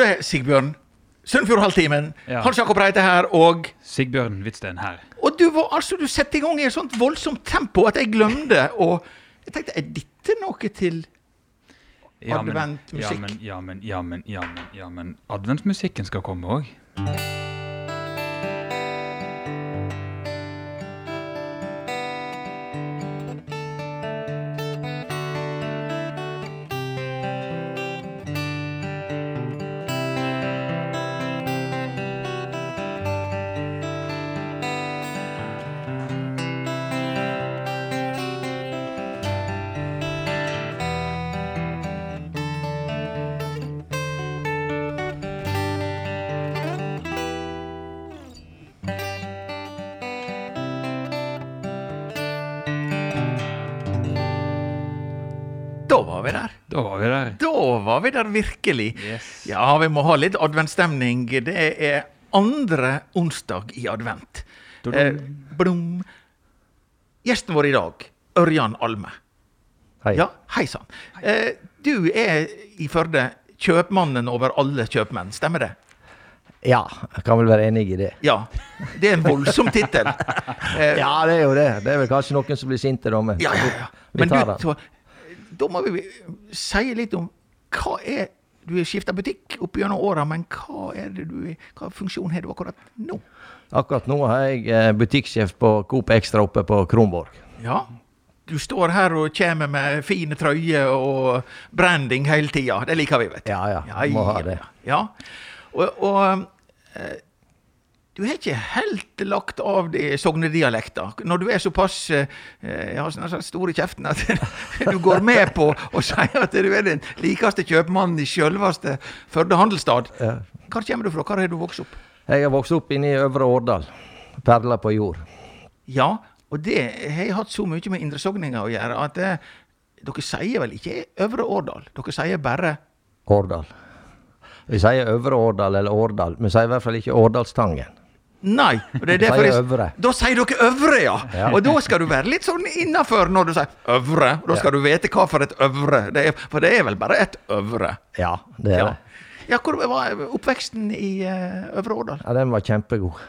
du det, Sigbjørn? Sunnfjordhalvtimen. Ja. Hans Jakob Reite her, og Sigbjørn Hvitsten her. Og du var altså, du satte i gang i et sånt voldsomt tempo at jeg glemte å Jeg tenkte, er dette noe til Ja, men- Adventmusikk. Ja, men, ja, men, ja, men, ja, men, ja, men Adventmusikken skal komme òg. Var vi der virkelig. Yes. Ja, vi må ha litt adventstemning. Det er andre onsdag i advent. Eh, blum. Gjesten vår i dag, Ørjan Alme. Hei. Ja, hei sann. Eh, du er i Førde kjøpmannen over alle kjøpmenn, stemmer det? Ja, jeg kan vel være enig i det. Ja. Det er en voldsom tittel. Eh, Ja, det er jo det. Det er vel kanskje noen som blir sinte da, men Ja, ja, ja. Men du, så, da må vi si litt om hva er Du har skifta butikk opp gjennom åra, men hva er det du hva funksjon har du akkurat nå? Akkurat nå er jeg eh, butikksjef på Coop Extra oppe på Kronborg. Ja. Du står her og kommer med fine trøyer og branding hele tida. Det liker vi, vet du. Ja, ja, må ha det. Ja. Og, og eh, du har ikke helt lagt av de sognedialekta. Når du er såpass eh, har sånn, sånn stor i kjeften at du går med på å si at du er den likeste kjøpmannen i sjølveste Førde handelsstad. Ja. Hvor kommer du fra? Hvor har du vokst opp? Jeg har vokst opp inne i Øvre Årdal. Perla på jord. Ja, og det har jeg hatt så mye med indre sogninger å gjøre at eh, dere sier vel ikke Øvre Årdal? Dere sier bare Årdal. Vi sier Øvre Årdal eller Årdal. Vi sier i hvert fall ikke Årdalstangen. Nei. derfor sier Øvre. Da sier dere Øvre, ja. Ja. Og da skal du være litt sånn innafor når du sier Øvre. Da skal du vite hva for et Øvre. Det er, for det er vel bare et Øvre. Ja, det er Ja. det. ja, hvor var oppveksten i uh, Øvre Årdal? Ja, den var kjempegod.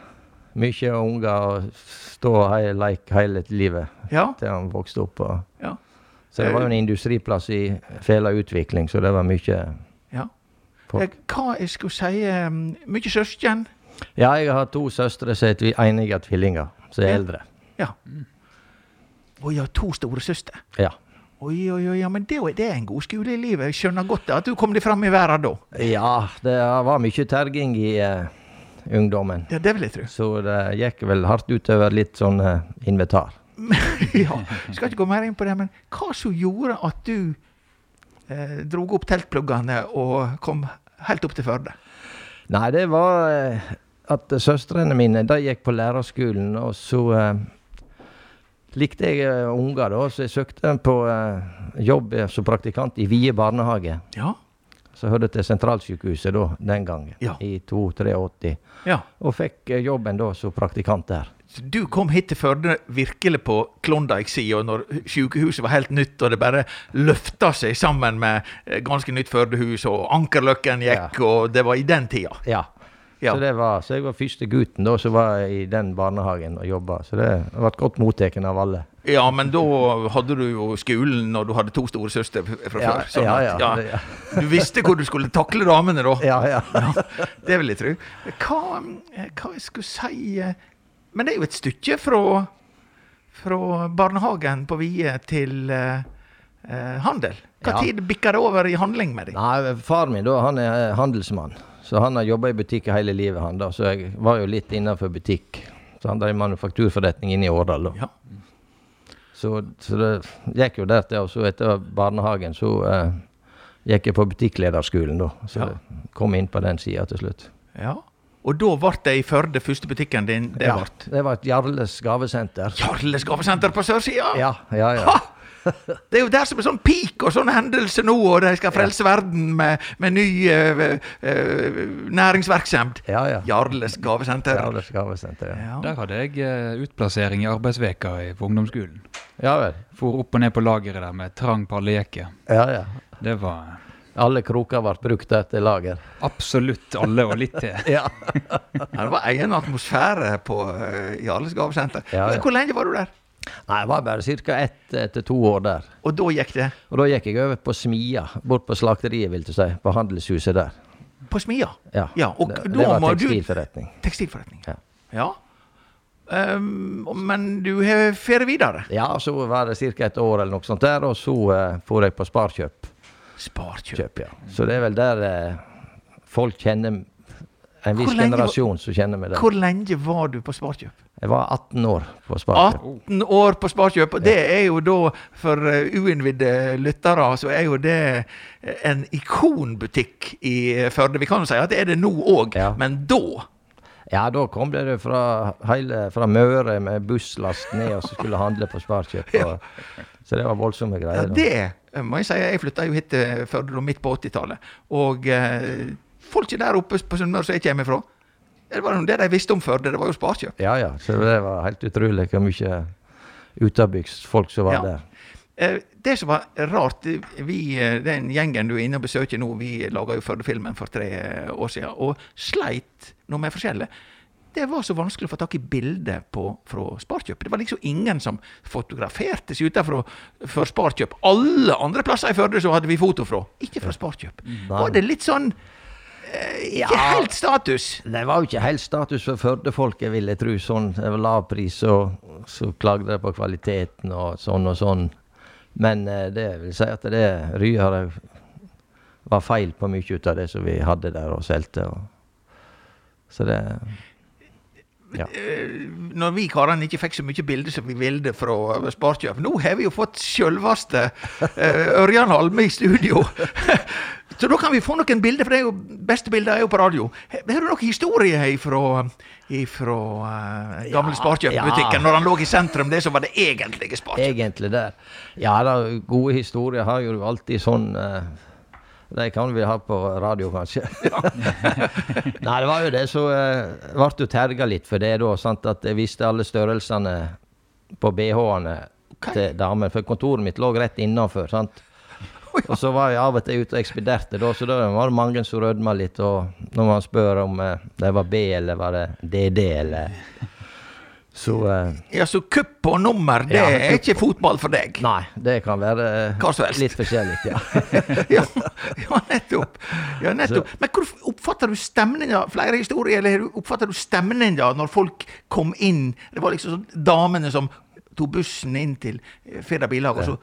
Mye unger og stå og leke hele livet Ja. til han vokste opp. Og. Ja. Så det var jo en industriplass i Fela utvikling, så det var mye ja. Folk. Eh, Hva jeg skulle si mykje Mye søsken. Ja, jeg har to søstre som er enige tvillinger, som er Ja. eldre. Ja. Å ja, to storesøstre. Ja. Oi, oi, oi, ja, men det, det er en god skole i livet. Jeg skjønner godt at du kom deg fram i verden da. Ja, det var mye terging i uh, ungdommen. Ja, det vil jeg tro. Så det gikk vel hardt utover litt sånn uh, invitar. ja, skal ikke gå mer inn på det, men hva som gjorde at du uh, drog opp teltpluggene og kom helt opp til Førde? Nei, det var eh, at søstrene mine de gikk på lærerskolen, og så eh, likte jeg eh, unger, da, så jeg søkte på eh, jobb som praktikant i Vie barnehage. Ja. Så hørte til sentralsykehuset da, den gangen, Ja. i 82-83. ja. Og fikk jobben da som praktikant der. Så du kom hit til Førde virkelig på Klondyke-sida, når sykehuset var helt nytt, og det bare løfta seg sammen med ganske nytt Førdehus, og Ankerløkken gikk, og det var i den tida. Ja. Ja. Så, det var, så jeg var første gutten da som var i den barnehagen og jobba. Så det har vært godt mottatt av alle. Ja, men da hadde du jo skolen og du hadde to storesøstre fra Ja, før. sånn ja, ja, at, ja. Du visste hvor du skulle takle damene, da. Ja, ja. Det vil jeg tro. Hva, hva jeg skulle si eh, Men det er jo et stykke fra, fra barnehagen på Vie til eh, eh, handel. Hva tid bikker det over i handling med deg? Nei, Faren min da, han er handelsmann. Så han har jobba i butikk hele livet, han da. Så jeg var jo litt innafor butikk. Så han drev manufakturforretning inne i Årdal. da. Ja. Så, så det gikk jo der til. Og så etter barnehagen så eh, gikk jeg på butikklederskolen, da. Så Ja. kom inn på den sida til slutt. ja. Og da ble det i Førde første butikken din? Det ja, ble det var et Jarles gavesenter. Jarles gavesenter på sørsida! Ja, ja, ja. Ha! Det er jo der som er sånn peak og sånn hendelse nå, og de skal frelse verden med, med ny uh, uh, næringsvirksomhet. Ja, ja. Jarles gavesenter. Jarles gavesenter, ja. Ja. Der hadde jeg eh, utplassering i arbeidsveka i- på ungdomsskolen. Ja vel. For opp og ned på lageret der med trang parlejeke. Ja, ja. Det var Alle kroker ble brukt etter lager. Absolutt alle og litt til. Ja. Det var egen atmosfære på Jarles gavesenter. Ja, ja. Hvor lenge var du der? Nei, jeg var bare ca. ett til to år der. Og da gikk det Og da gikk jeg over på Smia, bort på slakteriet, vil du si. På handelshuset der. på smia? Ja, Ja, og det, det var tekstilforretning. du- tekstilforretning. Tekstilforretning. Ja. Ja. Um, men du har ferie videre? Ja, så var det ca. et år eller noe sånt der, og så uh, for jeg på Sparkjøp. Sparkjøp. Kjøp, ja. Så det er vel der uh, folk kjenner En viss generasjon som kjenner meg der. Hvor lenge var du på Sparkjøp? Jeg var 18 år på Sparkjøp. 18 år på Sparkjøp. Og det er jo da, for uh, uinnvidde lyttere, så er jo det eh, en ikonbutikk i Førde. Vi kan jo si at det er det nå òg, Ja. men da Ja, da kom det fra, hele, fra Møre med busslast ned og så skulle handle på Sparkjøp. Og, Så det var voldsomme greier. Ja, det eh, må jeg si. Jeg flytta jo hit til Førde midt på 80-tallet. Og eh, folket der oppe på Sunnmøre som jeg kommer fra, det var det de visste om Førde. Det var jo Sparkjøp. Ja, ja. Så det var helt utrolig hvor mye utenbygds folk som var Ja. der. Eh, Det som var rart, vi, eh, den gjengen du er inne og besøker nå, vi laga jo Førde-filmen for tre eh, år siden, og sleit noe med forskjellig. Det var så vanskelig å få tak i bilde fra Sparkjøp. Det var liksom ingen som fotograferte seg utenfor for Sparkjøp. Alle andre plasser i Førde så hadde vi foto fra, ikke fra Sparkjøp. Var det litt sånn Ikke Ja. helt status? Det var jo ikke helt status for Førde-folket, vil jeg tro. Sånn, det var lav pris, og så klagde de på kvaliteten og sånn og sånn. Men eh, det vil si at det Ryar var feil på mye ut av det som vi hadde der og solgte. Så det Ja. Eh, Når vi karene ikke fikk så mye bilder som vi ville fra Sparkjøp Nå har vi jo fått sjølveste Ørjan Halme i studio. Så da kan vi få noen bilder, for det er jo, beste bilder er jo på radio. Har du noen historier ifra, ifra eh, gamle Ja, Sparkjøp-butikken, ja. når han lå i sentrum, det som var det egentlige Sparkjøp? Egentlig der. Ja da, gode historier har jo alltid sånn uh, De kan vi ha på radio, kanskje. Nei, det var jo det så uh, ble jo terga litt for det, da. Sant? At jeg visste alle størrelsene på bh-ene okay. til damer. For kontoret mitt lå rett innafor. sant? Og så var jeg av og til ute og ekspederte, da, så da var det mange som rødma litt. Og når man spør om eh, det var B eller var det DD eller Så eh, Ja, så kupp og nummer, det Ja, er ikke fotball for deg? Nei, det kan være eh, litt forskjellig, ja. ja, ja, nettopp. Ja, nettopp. Men hvor oppfatter du stemninga? Flere historier, eller oppfatter du stemninga når folk kom inn? Det var liksom sånn damene som tok bussen inn til eh, Firda billag, og så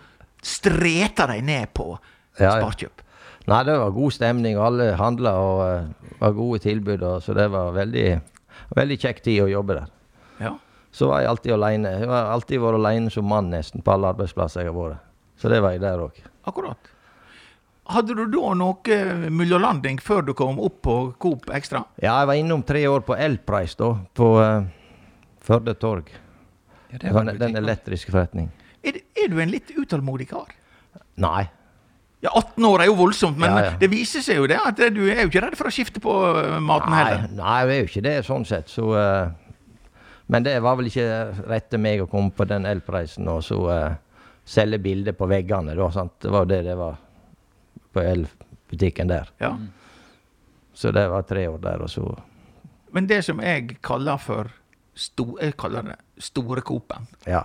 streta de ned på. Sparkjøp. Nei, det var god stemning, alle handla og uh, var gode tilbud, og, så det var veldig, veldig kjekk tid å jobbe der. Ja. Så var jeg alltid alene. Jeg har alltid vært alene som mann nesten på alle arbeidsplasser jeg har vært. Så det var jeg der òg. Akkurat. Hadde du da noe eh, mellomlanding før du kom opp på Coop Extra? Ja, jeg var innom tre år på Elprice, da, på uh, Førde torg. Ja, Det det var var den elektriske forretning. Er, er du en litt utålmodig kar? Nei. Ja, 18 år er jo voldsomt, men Ja, ja. det viser seg jo det at du er jo ikke redd for å skifte på eh, maten Nei, heller. nei, jeg er jo ikke det sånn sett, så uh, Men det var vel ikke rett til meg å komme på den elpreisen og så uh, selge bilder på veggene, da. Sant? Det var jo det det var på elbutikken der. Ja. Så det var tre år der, og så Men det som jeg kaller for sto, Jeg kaller det Store Coop-en. Ja.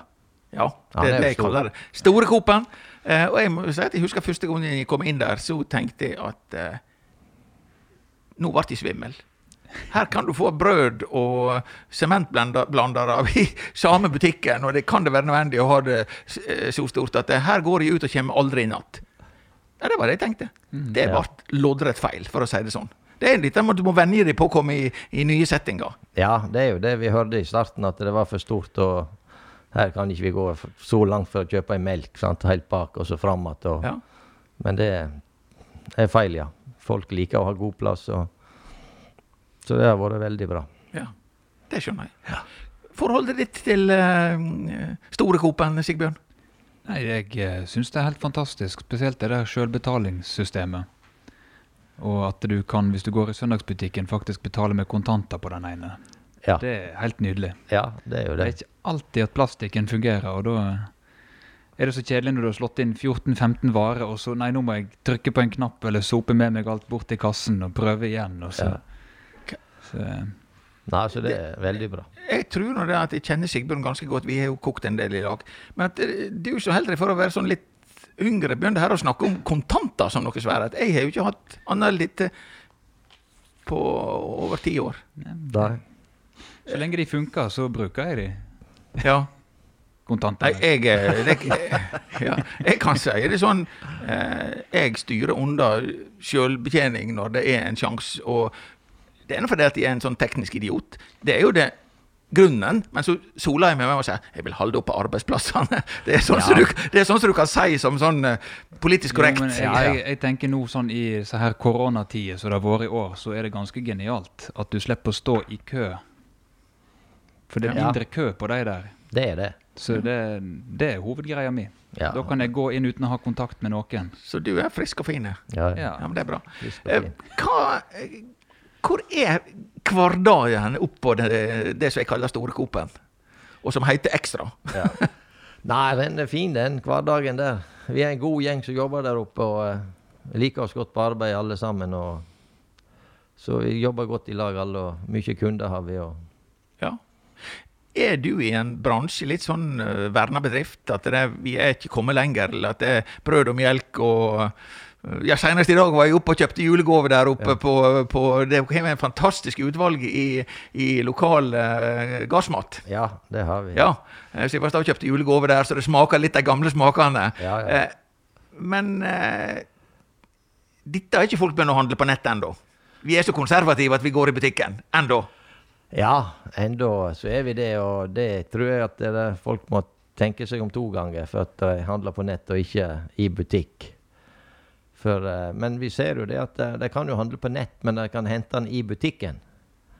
Ja, det det er det jeg kaller det. Store Coop-en. Eh, og jeg må si at jeg husker første gangen jeg kom inn der, så tenkte jeg at eh, nå ble jeg svimmel. Her kan du få brød og sementblandere i samme butikken, og det kan det være nødvendig å ha det eh, så stort at her går jeg ut og kommer aldri i natt. Ja, det var det jeg tenkte. Det ja. ble loddrett feil, for å si det sånn. Det er litt at du må venne deg på å komme i, i nye settinger. Ja, det er jo det vi hørte i starten, at det var for stort. og her kan ikke vi gå så langt for å kjøpe en melk, sant? helt bak og så fram igjen. Ja. Men det er feil, ja. Folk liker å ha god plass. Og, så det har vært veldig bra. Ja, det skjønner jeg. Forholdet ditt til uh, store Coop-en, Sigbjørn? Nei, jeg uh, syns det er helt fantastisk. Spesielt det der sjølbetalingssystemet. Og at du kan, hvis du går i søndagsbutikken, faktisk betale med kontanter på den ene. Ja, Det er helt nydelig. ja det er jo Det er ikke alltid at plastikken fungerer, og da Er det så kjedelig når du har slått inn 14-15 varer, og så nei, nå må jeg trykke på en knapp eller sope med meg alt bort til kassen og prøve igjen, og så, Ja. så eh, Nei, så det er veldig bra. Jeg tror nå det at jeg kjenner Sigbjørn ganske godt, vi har jo kokt en del i lag. Men at du som heldig for å være sånn litt yngre, begynner her å snakke om kontanter som noe svært. Jeg har jo ikke hatt annet litt eh, på over ti år. Nei. Så lenge de funker, så bruker jeg de Ja. Kontanter. Jeg, jeg, ja, jeg kan si det sånn eh, Jeg styrer unna sjølbetjening når det er en sjanse. Og det er nå fordi at jeg er en sånn teknisk idiot. Det er jo det grunnen. Men så soler jeg meg med å si jeg vil holde oppe arbeidsplassene. Det er sånn, som, du, det er sånn som du kan si som sånn eh, politisk korrekt. Jo, men, ja, jeg, jeg tenker nå sånn i så her koronatider som det har vært i år, så er det ganske genialt at du slipper å stå i kø. For det er mindre kø på de der. Det er det. Så det, det er hovedgreia mi. Ja. Da kan jeg gå inn uten å ha kontakt med noen. Så du er frisk og fin. Ja, Ja, ja. Men det er bra. Eh. Hva, hvor er hverdagen oppå det, det som jeg kaller Store Coop-en? Og som heter Ekstra? Ja. Nei, den er fin, den hverdagen der. Vi er en god gjeng som jobber der oppe, og eh, liker oss godt på arbeid alle sammen. Og, så vi jobber godt i lag alle, og mye kunder har vi. Og, Ja. Er du i en bransje, litt sånn uh, verna bedrift, at det, vi er ikke kommet lenger, eller at det er brød og melk og uh, ja, Senest i dag var jeg oppe og kjøpte julegave der oppe Ja. på, på Det har en fantastisk utvalg i, i lokal uh, gassmat. ja, det har vi. Ja, eh, så jeg var og kjøpte julegave der, så det smaker litt de gamle smakene. Ja, ja. Eh, men eh, dette har ikke folk begynt å handle på nett ennå. Vi er så konservative at vi går i butikken. Ennå. Ja, enda så er vi det, og det tror jeg at det folk må tenke seg om to ganger for at de handler på nett og ikke i butikk. For, eh, men vi ser jo det at eh, de kan jo handle på nett, men de kan hente den i butikken.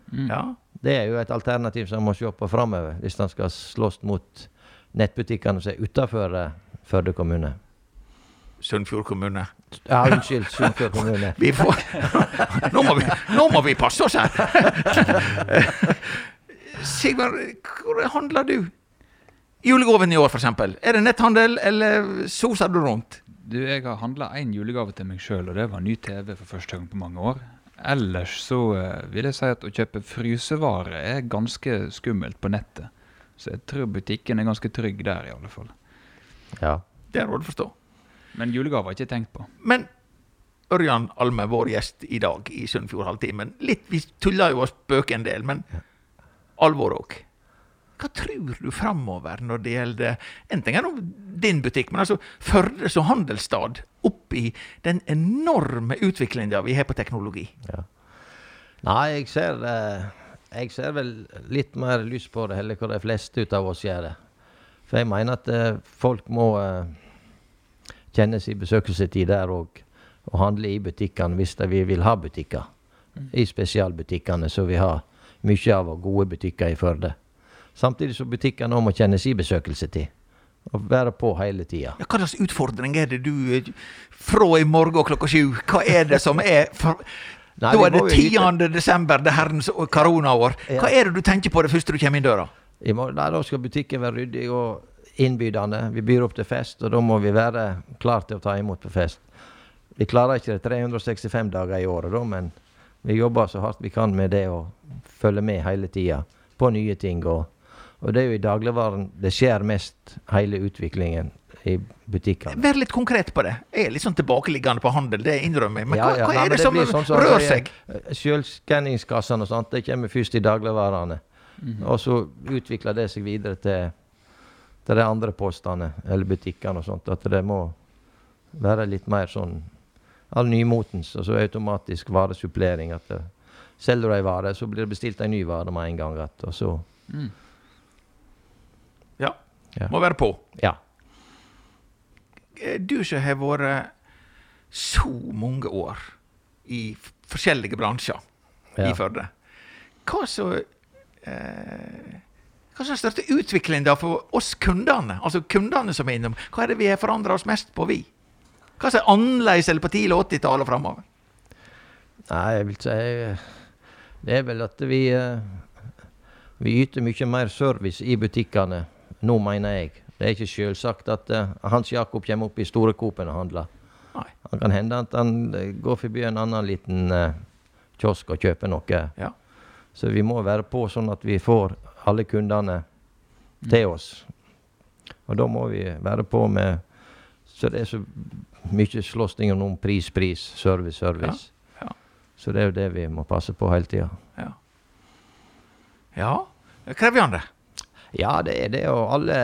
Mm. Ja. Det er jo et alternativ som en må se på framover, hvis en skal slåss mot nettbutikkene som er utafor Førde kommune. Sunnfjord kommune. Ja, unnskyld, Sunnfjord kommune. Vi får nå, må vi, nå må vi passe oss her! Sigvard, hvor handler du? Julegaven i år, f.eks. Er det netthandel, eller soser du rundt? Du, jeg har handla én julegave til meg sjøl, og det var ny TV for første gang på mange år. Ellers så eh, vil jeg si at å kjøpe frysevarer er ganske skummelt på nettet. Så jeg tror butikken er ganske trygg der, i alle fall. Ja. Det er råd å forstå. Men julegave har jeg ikke tenkt på. Men Ørjan Alme, vår gjest i dag i Sunnfjord Halvtimen. Litt, Vi tuller jo og spøker en del, men alvor òg. Hva tror du framover når det gjelder En ting er nå din butikk, men altså Førde som handelsstad oppi den enorme utviklinga vi har på teknologi. ja. Nei, jeg ser eh, Jeg ser vel litt mer lyst på det, heller hva de fleste av oss gjør det. For jeg mener at eh, folk må eh, kjenne sin besøkelsestid der og, og handle i butikkene hvis vi vil ha butikker. I spesialbutikkene, så vi har mye av og gode butikker i Førde. Samtidig som butikkene òg må kjenne sin besøkelsestid. Og være på hele tida. Ja, hva slags utfordring er det du Fra i morgen klokka sju, hva er det som er for, Nei, Da er det må jo 10. desember, det herrens koronaår. Hva er det du tenker på det første du kommer inn døra? Nei, da skal butikken være ryddig og innbydende. Vi byr opp til fest, og da må vi være klare til å ta imot på fest. Vi klarer ikke det 365 dager i året, da, men vi jobber så hardt vi kan med det og følger med hele tida på nye ting. Og, og det er jo i dagligvaren det skjer mest, hele utviklingen i butikkene. Vær litt konkret på det. Jeg er litt sånn tilbakeliggende på handel, det innrømmer jeg. Men Ja, hva, ja, hva nei, er det som blir sånn så rører seg? Sjølskanningskassene og sånt, det kommer først i dagligvarene. Og så utvikler det seg videre til, til de andre postene eller butikkene og sånt. At det må være litt mer sånn all nymotens, og så automatisk varesupplering. At det, selger du ei vare, så blir det bestilt ei ny vare med en gang. igjen, og så Mm. Ja, Ja. må være på. Ja. Du som har vært så mange år i forskjellige bransjer ja. i Førde, hva så eh, hva er den største utviklingen for oss kundene? Altså kundene som er innom. Hva er det vi har forandra oss mest på, vi? Hva som er annerledes eller på tidlig 80-tallet og framover? Nei, jeg vil si Det er vel at vi eh, Vi yter mye mer service i butikkene nå, mener jeg. Det Det er ikke selvsagt at eh, Hans Jakob kommer opp i store Coop-en og handler. Nei. Han kan hende at han eh, går forbi en annen liten kiosk og kjøper noe. Ja. Så vi må være på sånn at vi får alle kundene til oss. Og da må vi være på med Så det er så mye slåssing om pris, pris, service, service. Ja. Så det er jo det vi må passe på hele tida. Ja. ja. Krevende. Ja, det er det, og alle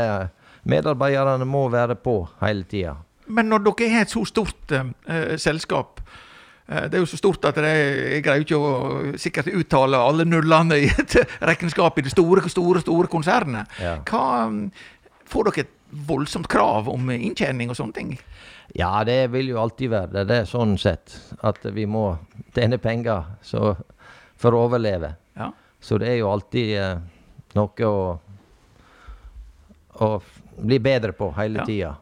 medarbeiderne må være på hele tida. Men når dere har et så stort eh, selskap Det er jo så stort at det, jeg greier ikke å sikkert uttale alle nullene i et regnskap i det store, store, store konsernet. Ja. Hva, mm, får dere et voldsomt krav om inntjening og sånne ting? Ja, det vil jo alltid være det. Det er sånn sett at vi må tjene penger så, for å overleve. Ja. Så det er jo alltid eh, noe å, å bli bedre på hele Ja. tida.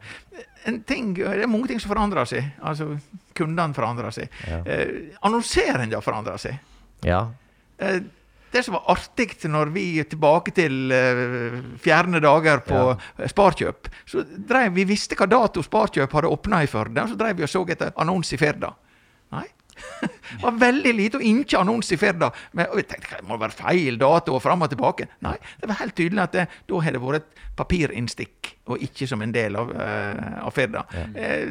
En ting, det er mange ting som forandrer seg. Altså, Kundene forandrer seg. Ja. Eh, Annonseringa forandrer seg. Ja. Eh, det som var artig når vi er tilbake til eh, fjerne dager på ja. Sparkjøp så drev, Vi visste hva dato Sparkjøp hadde åpna i Førde, og så drev vi og så etter annonse i Firda. Det var veldig lite og ikke annonse i Firda. Men, jeg tenkte, det må være feil dato og fram og tilbake. Nei, det var helt tydelig at det, da har det vært et papirinnstikk, og ikke som en del av, uh, av Firda. Eh,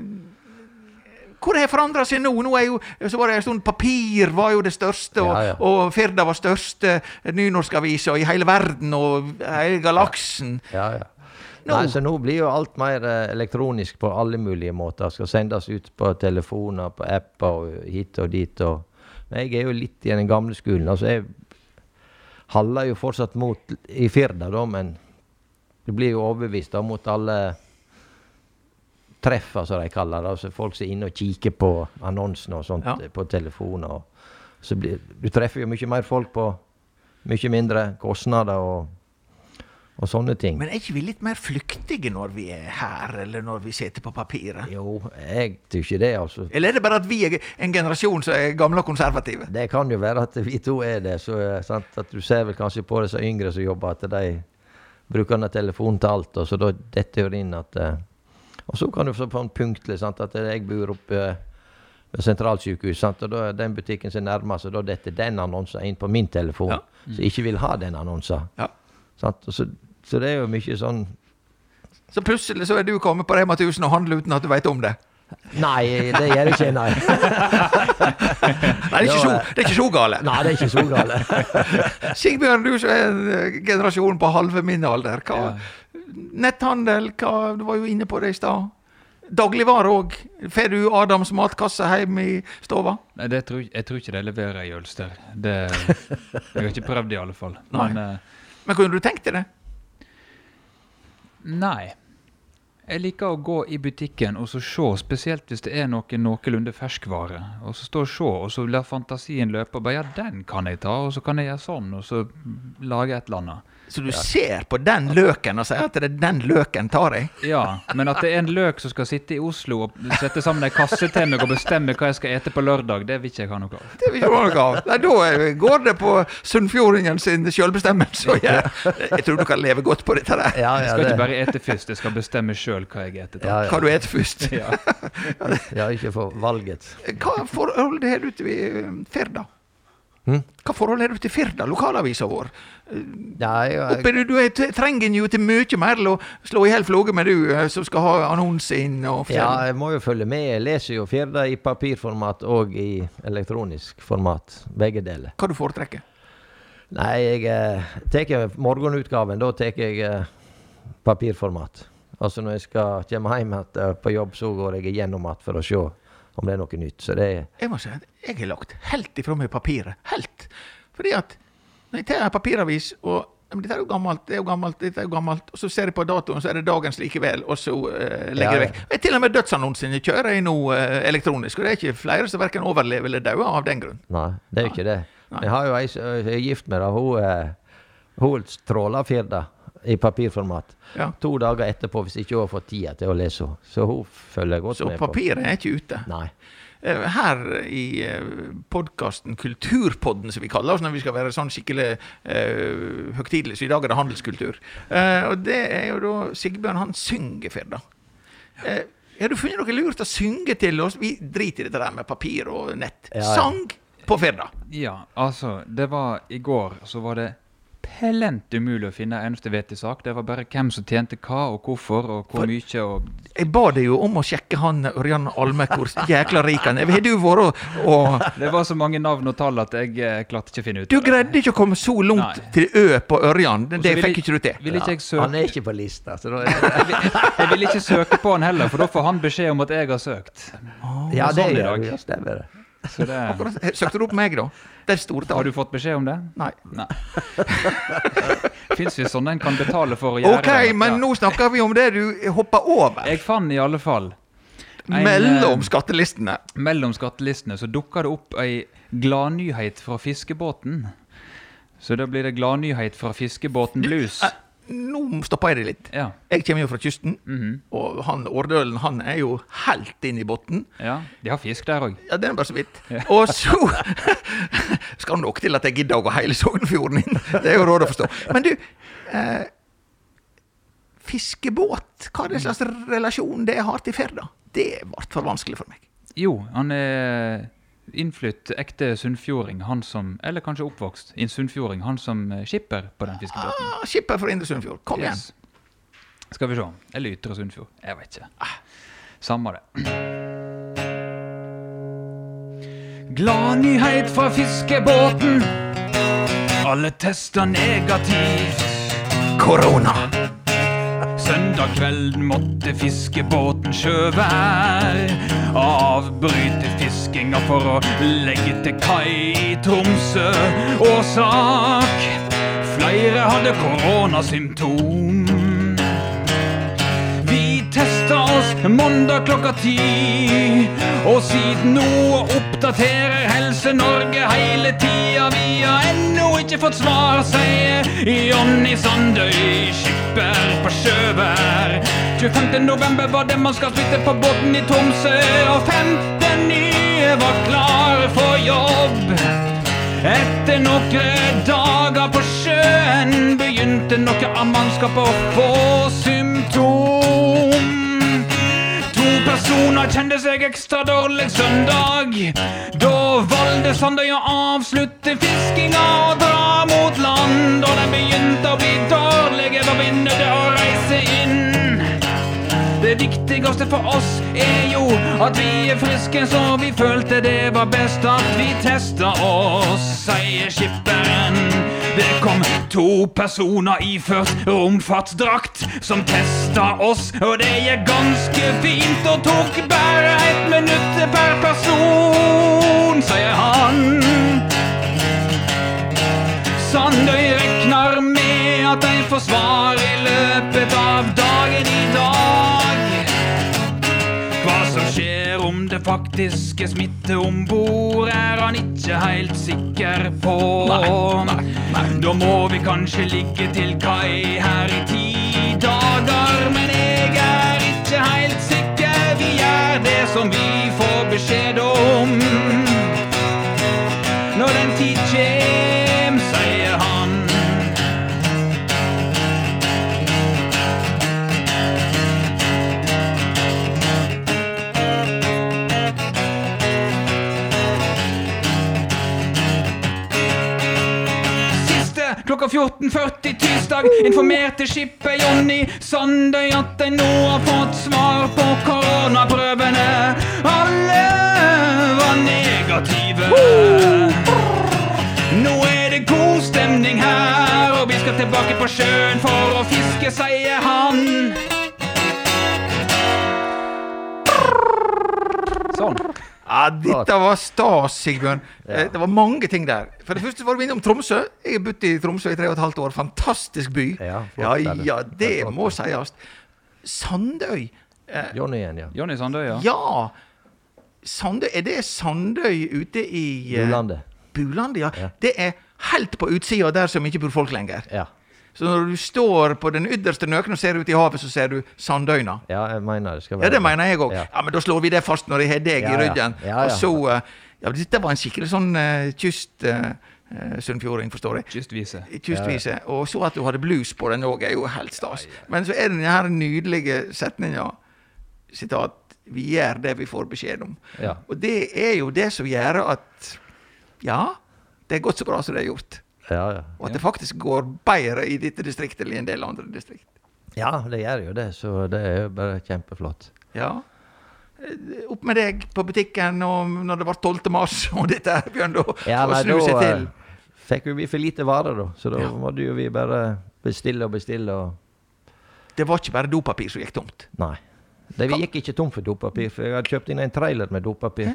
hvor har forandra seg nå? Nå er jo, så var det en stund Papir var jo det største, og, Ja, ja. og Firda var største nynorskavisa i hele verden og hele galaksen. Ja, ja. Nå- Nei, så nå blir jo alt mer eh, elektronisk på alle mulige måter. Skal sendes ut på telefoner, på apper og hit og dit. Og. Men jeg er jo litt i den gamle skolen. Altså, jeg haller jo fortsatt mot i Firda, da, men du blir jo overbevist da, mot alle treffer, som de kaller det. Altså folk som er inne og kikker på annonsene og sånt Ja. eh, på telefoner. Og så blir, du treffer jo mye mer folk på mye mindre kostnader og, og sånne ting. Men er ikke vi litt mer flyktige når vi er her, eller når vi sitter på papiret? Jo, jeg tykker ikke det, altså. Eller er det bare at vi er en generasjon som er gamle og konservative? Det kan jo være at vi to er det. så eh, sant, at Du ser vel kanskje på disse yngre som jobber, at de bruker telefonen til alt. og så da detter det inn at eh, Og så kan du få en punktlig sant, at jeg bor oppe ved sentralsykehus, sant, og da er den butikken som er nærmest, og da detter den annonsen inn på min telefon, Ja. som ikke vil ha den annonsen. Ja. Sant? Og Så, så det er jo mye sånn Så plutselig så er du kommet på Rema 1000 og handler uten at du vet om det. Nei, det gjør jeg ikke, nei. Nei, det er ikke så, det er ikke så gale. Nei, det er ikke så gale. Sigbjørn, du som er en generasjon på halve min alder. Hva, Ja. Netthandel, hva, du var jo inne på det i stad. Dagligvare òg. Får du Adams matkasse hjemme i stova? Nei, det tror, jeg tror ikke de leverer i Ølster. Det, jeg har ikke prøvd i alle fall. Men eh, Men kunne du tenkt deg det? Nei. Jeg liker å gå i butikken og så se, spesielt hvis det er noe noenlunde ferskvare. Og så stå og se, og så lar fantasien løpe. og bare, Ja, den kan jeg ta, og så kan jeg gjøre sånn, og så lage et eller annet. Så du ser på den løken og sier at det er den løken tar jeg? Ja, men at det er en løk som skal sitte i Oslo og sette sammen en kasse til meg og bestemme hva jeg skal ete på lørdag, det vil ikke jeg ha noe av. Det vil ikke ha noe av. Nei, da går det på sunnfjordingen sin selvbestemmelse. og Jeg, jeg tror du kan leve godt på dette der. Ja, Jeg skal skal ikke bare ete først, jeg skal bestemme sjøl hva jeg eter. ja, Hva du eter først. Ja. ja, ikke for valget. Hva forhold har du til eh, Firda? Hm? Hva forhold har du til Firda, lokalavisa vår? Nei, jeg, Oppi du, du er, trenger jo til mye mer å slå i hjel floge med du, eh, som skal ha annonse inn og Ja, jeg må jo følge med. Jeg leser jo Firda i papirformat og i elektronisk format. Begge deler. Hva du foretrekker? Nei, jeg eh, tar morgenutgaven. Da tar jeg eh, papirformat. Altså når jeg skal komme hjem på jobb, så går jeg igjennom igjen for å se om det er noe nytt. Så det er Jeg må si at jeg har lagt helt ifra meg papiret. Helt. Fordi at når jeg tar en papiravis og ja, men dette er jo gammelt, det er jo gammelt, dette er jo gammelt. Og så ser jeg på datoen, så er det dagens likevel, og så uh, legger Ja, jeg ja. vekk. Jeg, til og med dødsannonsene kjører jeg nå uh, elektronisk, og det er ikke flere som verken overlever eller dauer av den grunn. Nei, det er jo ikke det. Nei. Jeg har jo ei som er gift med, det, Hun, uh, hun tråler Firda i papirformat. Ja. To dager etterpå, hvis ikke hun har fått tida til å lese henne. Så hun følger godt Så med på. papiret er ikke ute. Nei. eh, her i podkasten Kulturpodden, som vi kaller oss når vi skal være sånn skikkelig uh, høytidelige. Så i dag er det handelskultur. Uh, og det er jo da Sigbjørn, han synger Firda. Uh, har du funnet noe lurt å synge til oss? Vi driter i dette der med papir og nett. Ja, ja. Sang på Firda. Ja, altså, det var i går, så var det plent umulig å finne eneste vettig sak. Det var bare hvem som tjente hva, og hvorfor, og hvor For- mye, og Jeg ba deg jo om å sjekke han Ørjan Alme, hvor jækla rik han er. Har du vært og, og Det var så mange navn og tall at jeg eh, klarte ikke å finne ut Du av det. greide ikke å komme så langt Nei. til Ø på Ørjan. Det, det fikk ikke du til. Vil ikke jeg Han er ikke på lista, så da er det jeg, vil- jeg ikke søke på han heller, for da får han beskjed om at jeg har søkt. Ja, det sånn det, gjør dag. du. Ja, stemmer det. Så det Akkurat. Søkte du opp meg, da? Det er store Har du fått beskjed om det? Nei. Nei. Fins visst sånne en kan betale for å gjøre OK, det. men Ja. nå snakker vi om det du hoppa over. Jeg fant i alle fall en, Mellom eh, skattelistene. Mellom skattelistene så dukka det opp ei gladnyhet fra fiskebåten. Så da blir det gladnyhet fra fiskebåten blues. Nå stopper jeg det litt. Ja. Jeg kommer jo fra kysten, mhm, og han Årdølen han er jo helt inn i bunnen. ja. De har fisk der òg. Ja, det er bare så vidt. Ja. Og så skal nok til at jeg gidder å gå hele Sognefjorden inn. Det er jo råd å forstå. Men du, eh, fiskebåt, hva er det slags relasjon det har til Firda? Det ble for vanskelig for meg. Jo, han er innflytt ekte sunnfjording, han som Eller kanskje oppvokst i en sunnfjording, han som eh, skipper på den fiskebåten. Ah, skipper fra Indre Sunnfjord, kom igjen. Skal vi se. Eller Ytre Sunnfjord. Jeg vet ikke. Ah, Samme det. Gladnyhet fra fiskebåten. Alle tester negativt. Korona! Søndag kvelden måtte fiskebåten sjøvær avbryte fiskinga for å legge til kai i Tromsø. Årsak flere hadde koronasymptom. Vi testa oss mandag klokka ti, og siden nå oppdaterer Helse Norge hele tida. Vi har ennå ikke fått svar, sier Jonny Sandøy, skipper på sjøvær. 25. november var det man skal flytte på båten i Tromsø, og 15 nye var klar for jobb. Etter noen dager på sjøen begynte noe av mannskapet å få symptom. To kjente seg ekstra dårlig søndag. Da valgte Sandøy å avslutte fiskinga og dra mot land. Og den begynte å bli dårlig, jeg var begynner til å reise inn. Det viktigste for oss er jo at vi er friske, så vi følte det var best at vi testa oss, sier skipperen. Det kom to personer iført romfartsdrakt som testa oss, og det gikk ganske fint og tok bare ett minutt per person, sier han. Sandøy regner med at de får svar i løpet av dagen i dag. Hva som skjer om det faktiske smitte om bord, er han ikke helt sikker på. Da må vi kanskje ligge til kai her i ti dager, men jeg er ikke helt sikker. Vi gjør det som vi får beskjed om. Klokka 14.40 tirsdag informerte skipet Jonny Sandøy at de nå har fått svar på koronaprøvene. Alle var negative. Nå er det god stemning her, og vi skal tilbake på sjøen for å fiske, sier han. Ja, dette var stas, Sigbjørn. Ja. Det var mange ting der. For det første var du innom Tromsø. Jeg har bodd i Tromsø i tre og et halvt år. Fantastisk by. Ja, flott ja, det. ja, det Det flott. må sies. Sandøy. Eh, Jonny igjen, ja. Jonny Sandøy, ja. ja. Sandøy, er det Sandøy ute i eh, Bulandet. Bulandet, ja. Ja. Det er helt på utsida der som ikke bor folk lenger. Ja. Så når du står på den ytterste nøkken og ser ut i havet, så ser du Sandøyna. Ja, jeg mener det skal være Ja, det mener jeg òg. Ja. Ja. men da slår vi det fast når jeg har deg Ja, i ja. ryggen. Ja, ja. Og så eh, Ja, dette var en skikkelig sånn uh, kyst... Uh, Sunnfjording, forstår jeg. Kystvise. Kystvise. Og så at du hadde blues på den òg, er jo helt stas. Men så er det den her nydelige setninga Sitat Vi gjør det vi får beskjed om. Ja. Og det er jo det som gjør at Ja, det er gått så bra som det er gjort. Ja, ja. Og at det faktisk går bedre i dette distriktet enn i en del andre distrikt. ja, det gjør jo det, så det er jo bare kjempeflott. Ja. Eh, Opp med deg på butikken og når det var 12. mars og dette her begynte å, Ja, å nei, snu seg til. eh, fikk vi for lite varer, da. Så da Ja. måtte jo vi bare bestille og bestille og Det var ikke bare dopapir som gikk tomt. Nei. Det, vi gikk ikke tom for dopapir, for jeg hadde kjøpt inn en trailer med dopapir.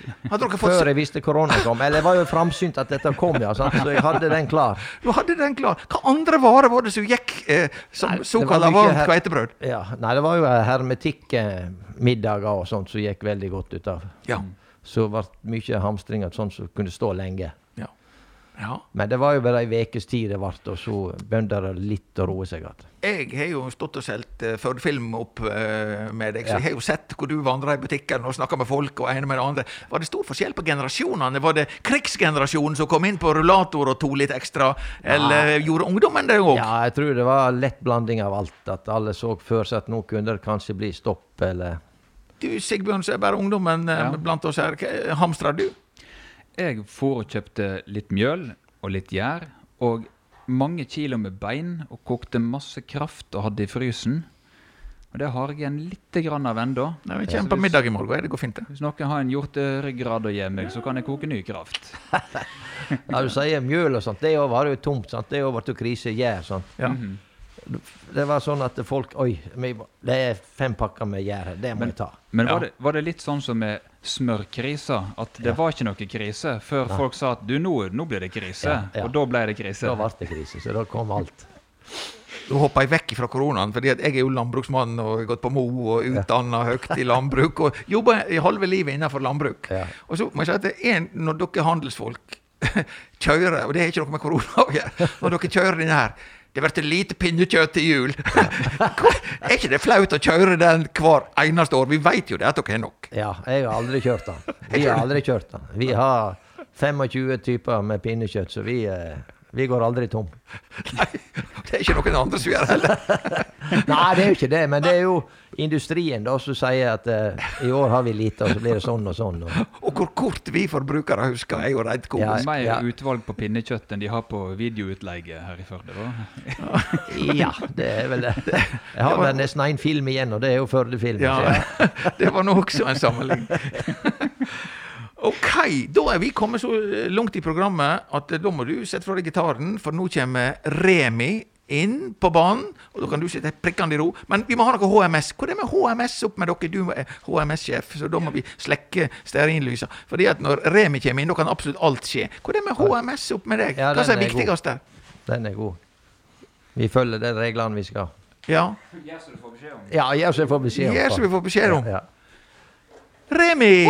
Før jeg visste korona kom. Eller jeg var jo framsynt at dette kom, ja. Sant? Så jeg hadde den klar. Du hadde den klar. Hva andre varer var det som gikk eh, som såkalt varmt kveitebrød? Ja, Nei, det var jo hermetikkmiddager og sånt som gikk veldig godt ut av. Ja. Så ble mye hamstringer sånn som kunne stå lenge. Ja. ja. Men det var jo bare ei ukes tid det ble, og så begynte det litt å roe seg igjen. Jeg har jo stått og solgt uh, Førde-film opp uh, med deg, så Ja. jeg har jo sett hvor du vandra i butikken og snakka med folk og ene med det andre. Var det stor forskjell på generasjonene? Var det krigsgenerasjonen som kom inn på rullator og tok litt ekstra, eller gjorde ungdommen det òg? Ja, jeg tror det var lett blanding av alt. At alle så før seg at nå kunne det kanskje bli stopp, eller Du Sigbjørn, så er bare ungdommen eh, Ja. blant oss her. Hamstrer du? Jeg for og kjøpte litt mjøl og litt gjær, og mange kilo med bein, og kokte masse kraft og hadde i frysen. Og det har jeg igjen litt grann av ennå. Vi kommer på middag i morgen. Det går fint, det. Hvis noen har en hjorteryggrad å gi meg, så kan jeg koke ny kraft. Ja, du sier mjøl og sånt. Det var jo tomt. sant? Det ble jo krise gjær. sant? Ja. -hmm. Det var sånn at folk Oi, det er fem pakker med gjær her. Det må vi ta. Men Ja. var, det, var det litt sånn som med smørkrisa? At det Ja. var ikke noe krise før Nei. folk sa at du, nå, nå blir det krise. Ja, ja. Og da ble det krise. Da ble det krise. Så da kom alt. Nå hopper jeg vekk fra koronaen, fordi jeg er jo landbruksmann og har gått på Mo og utdanna høyt i landbruk. Og jobba halve livet innenfor landbruk. Ja. Og så må jeg si at det er en, når dere handelsfolk kjører, og det har ikke noe med korona å gjøre, når dere kjører denne her det blir lite pinnekjøtt til jul. Er ikke det flaut å kjøre den hver eneste år? Vi vet jo det at dere har nok. Ja, jeg har aldri kjørt den. Vi har aldri kjørt den. Vi har 25 typer med pinnekjøtt, så vi, eh, vi går aldri tom. Nei, det er ikke noen andre som gjør det heller. Nei, det er jo ikke det, men det er jo industrien da som sier at uh, i år har vi lite, og så blir det sånn og sånn. Og, Og hvor kort vi forbrukere husker, er jo rett Ja, komisk. Mer Ja. utvalg på pinnekjøtt enn de har på videoutleie her i Førde. da. ja, det er vel det. Jeg har vel nesten én film igjen, og det er jo Førde-film. Ja, det var nå også en sammenligning. Ok, da er vi kommet så langt i programmet at da må du sette fra deg gitaren, for nå kommer Remi inn på banen, og da kan du sitte prikkende i ro. Men vi må ha noe HMS. Hvor er det med HMS opp med dere? Du er HMS-sjef, så da må vi slekke stearinlysa. Fordi at når Remi kommer inn, da kan absolutt alt skje. Hvor er det med HMS opp med deg? Hva er viktigst der? Den er god. Vi følger de reglene vi skal. Ja, Ja, så du får beskjed om. Ja, gjør så jeg får beskjed om. gjør som vi får beskjed om. Ja, Remi!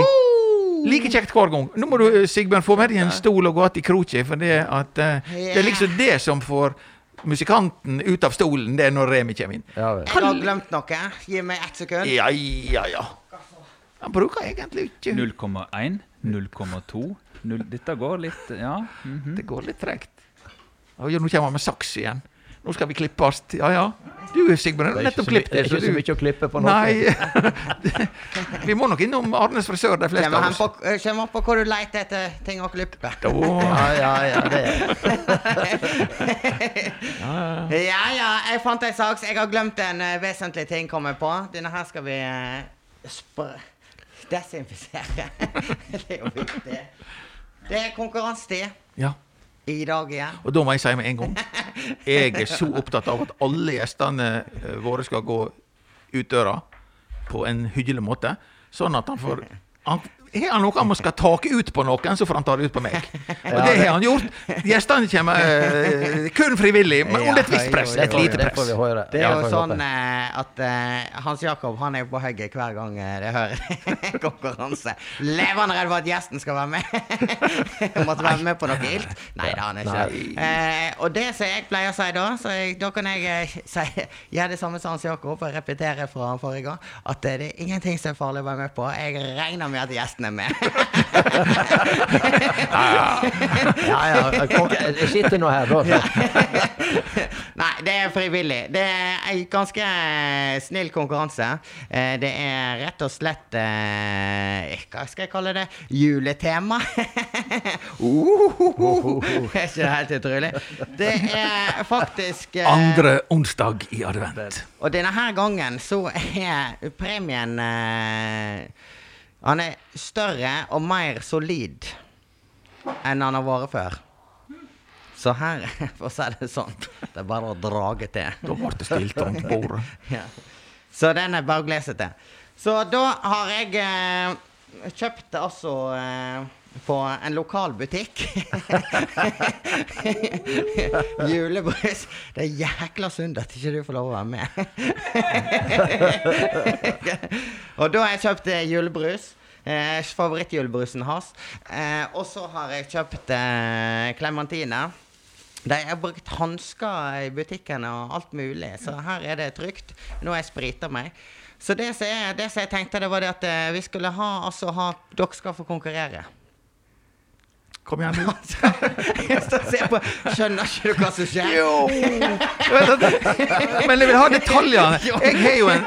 Like kjekt hver gang. Nå må du eh, Sigbjørn, få med deg en stol og gå att i kroken, For det, at, eh, det er liksom det som får musikanten ut av stolen, det er når Remi kommer inn. ja. Jeg har glemt noe. Gi meg ett sekund. Ja, ja, ja. Han bruker egentlig ikke 0,1, 0,2 Dette går litt Ja. mhm. Det går litt tregt. Nå kommer han med saks igjen. Nå skal vi klippes. Ja, ja. Du, Sigbjørn, Det har er ikke nettopp så, my- klippet det er ikke så mye å klippe på noe. Nei. vi må nok innom Arnes frisør, de fleste av oss. Kjem eh, an på hvor du leter etter ting å klippe. Da, Ja, ja, ja, det Ja, ja, jeg fant ei sak. Jeg har glemt en eh, vesentlig ting, kom jeg på. Denne her skal vi uh, desinfisere. det er jo viktig. Det er konkurransetid ja. I dag igjen. Og da må jeg si med en gang Jeg er så opptatt av at alle gjestene eh, våre skal gå ut døra på en hyggelig måte. Sånn at han får han, har han noe han skal take ut på noen, så får han ta det ut på meg. Og det har han gjort. Gjestene kommer uh, kun frivillig, men under et visst press. Et lite press. Det er jo sånn eh, at uh, Hans Jakob han er jo på hugget hver gang det hører konkurranse. Levende redd for at gjesten skal være med. Måtte være med på noe ilt. Nei da, han er ikke det. Eh, og det som jeg pleier å si da, så jeg, da kan jeg si, gjøre det samme som Hans Jakob og repetere fra forrige gang, at det er ingenting som er farlig å være med på. Jeg regner med at gjesten er med. Ja, ja, jeg sitter nå her, da. Nei, det er frivillig. Det er en ganske eh, snill konkurranse. Eh, Det er rett og slett eh, Hva skal jeg kalle det? Juletema. Det Er ikke det helt utrolig? Det er faktisk Andre onsdag i advent. Og denne her gangen så er premien eh, Han er større og mer solid enn han har vært før. Så her, for å si det sånn, det er bare å drage til. Da ble det stilt om bordet. Ja. Så den er bare å glede seg til. Så da har jeg eh, kjøpt altså eh, på en lokal butikk Julebrus. Det er jækla synd at ikke du får lov å være med. og da har jeg kjøpt eh, julebrus. Eh, Favorittjulebrusen hans. Eh, og så har jeg kjøpt eh, klementine. De har brukt hansker i butikken og alt mulig, så her er det trygt. Nå har jeg sprita meg. Så det som jeg, jeg tenkte, det var det at eh, vi skulle ha, altså ha Dere skal få konkurrere. Kom igjen, nå. Jeg står og ser på Skjønner ikke du hva som skjer? Jo! Men jeg vil ha detaljene. Jeg har jo en,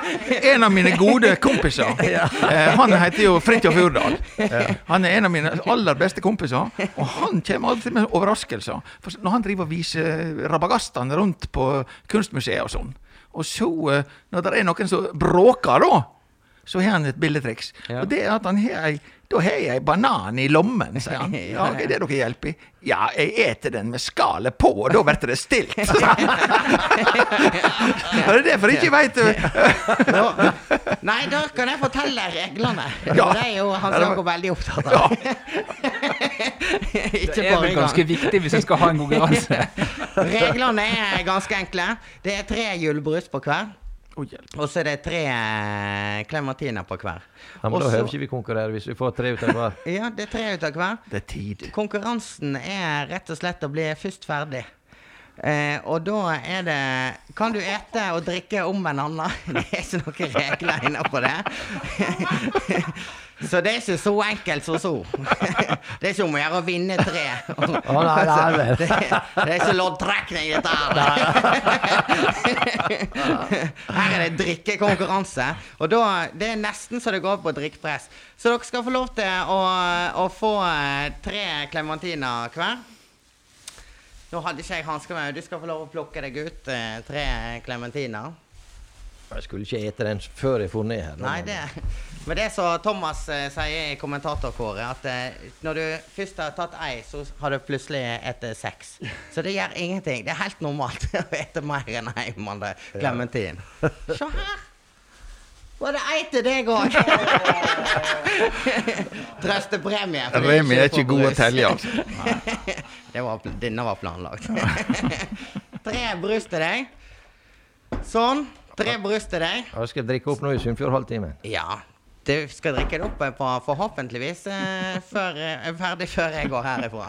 en av mine gode kompiser. Eh, Han heter jo Fridtjof Urdal. Han er en av mine aller beste kompiser. Og han kommer alltid med overraskelser. For når han driver og viser rabagastene rundt på kunstmuseet og sånn, og så, eh, når det er noen som bråker, da, så har han et billedtriks. Ja. Og det er at han har ei da har jeg ei banan i lommen, sier han. Ja, er det dere hjelper i? Ja, jeg eter den med skallet på, og da blir det stilt. Er det er derfor jeg ikke veit nei, da kan jeg fortelle reglene. Ja. Det er jo Hans Jakob veldig opptatt av. ikke Det er vel ganske viktig hvis jeg skal ha en konkurranse. Reglene er ganske enkle. Det er tre julebrus på hver. Hjelp. Og så er det tre eh, klementiner på hver. Ja, men Også, da hører ikke vi konkurrere hvis vi får tre ut av hver. Ja, det er tre ut av hver. Det er tid. Konkurransen er rett og slett å bli først ferdig. Eh, og da er det Kan du ete og drikke om en annen? Det er ikke noen regler innenfor det. Så det er ikke så enkelt som så. Det er ikke om å gjøre å vinne tre. Oh, nei, nei, nei. Det, det er ikke loddtrekning, dette her. Her er det drikkekonkurranse. Og da, det er nesten så det går på drikkepress. Så dere skal få lov til å, å få eh, tre klementiner hver. Nå hadde ikke jeg hansker med. Du skal få lov å plukke deg ut eh, tre klementiner. Jeg skulle ikke ete den før jeg får ned her. Nei, det Men det som Thomas eh, sier i kommentatorkåret, at eh, når du først har tatt ei, så har du plutselig etter seks. Så det gjør ingenting. Det er helt normalt å ete mer enn ei mandag klementin. Se her! Var det ei til deg òg? Trøstepremie. for det Remi er ikke god å brus. telle, altså. Det var, pl- denne var planlagt. Tre brus til deg. Sånn. Tre brus til deg. Jeg skal drikke opp nå i Sunnfjordhalvtimen? Ja. Du skal drikke det opp på forhåpentligvis eh, før, eh, ferdig før jeg går herifra.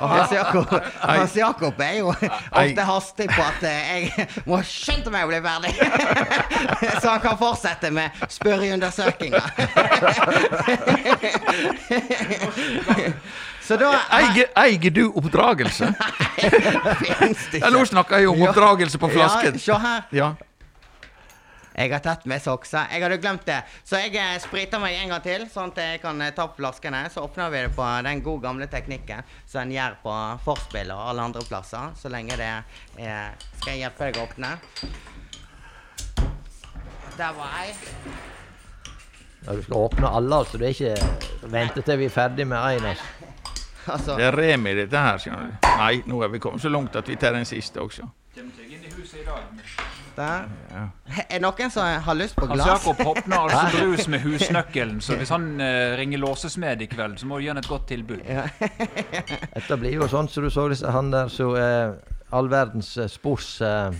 Og Hans Jakob, Hans Jakob er jo ofte hastig på at eh, jeg må skynde meg å bli ferdig. Så han kan fortsette med spørreundersøkinga. Så da Eier, eier du oppdragelse? Finnes det ikke. nå snakker jeg om oppdragelse på flasken. Ja, se her. Ja. Jeg har tatt med sokser. Jeg hadde glemt det. Så jeg eh, spriter meg en gang til, sånn at jeg kan eh, ta opp flaskene. Så åpner vi det på den gode gamle teknikken som en gjør på forspill og alle andre plasser. Så lenge det er Skal jeg hjelpe deg å åpne? Der var ei. Ja, du skal åpne alle, altså. Det er ikke vente til vi er ferdig med én. Altså. Altså, Det er Remi, dette her. skjønner du. Nei, nå er vi kommet så langt at vi tar den siste også. Kommer seg inn i huset i dag. Neste. Er det noen som har lyst på Hans glass? Jakob åpner altså brus med husnøkkelen, så hvis han eh, ringer låsesmed i kveld, så må du gi han et godt tilbud. Dette blir jo sånn som du så disse han der så eh, all verdens eh,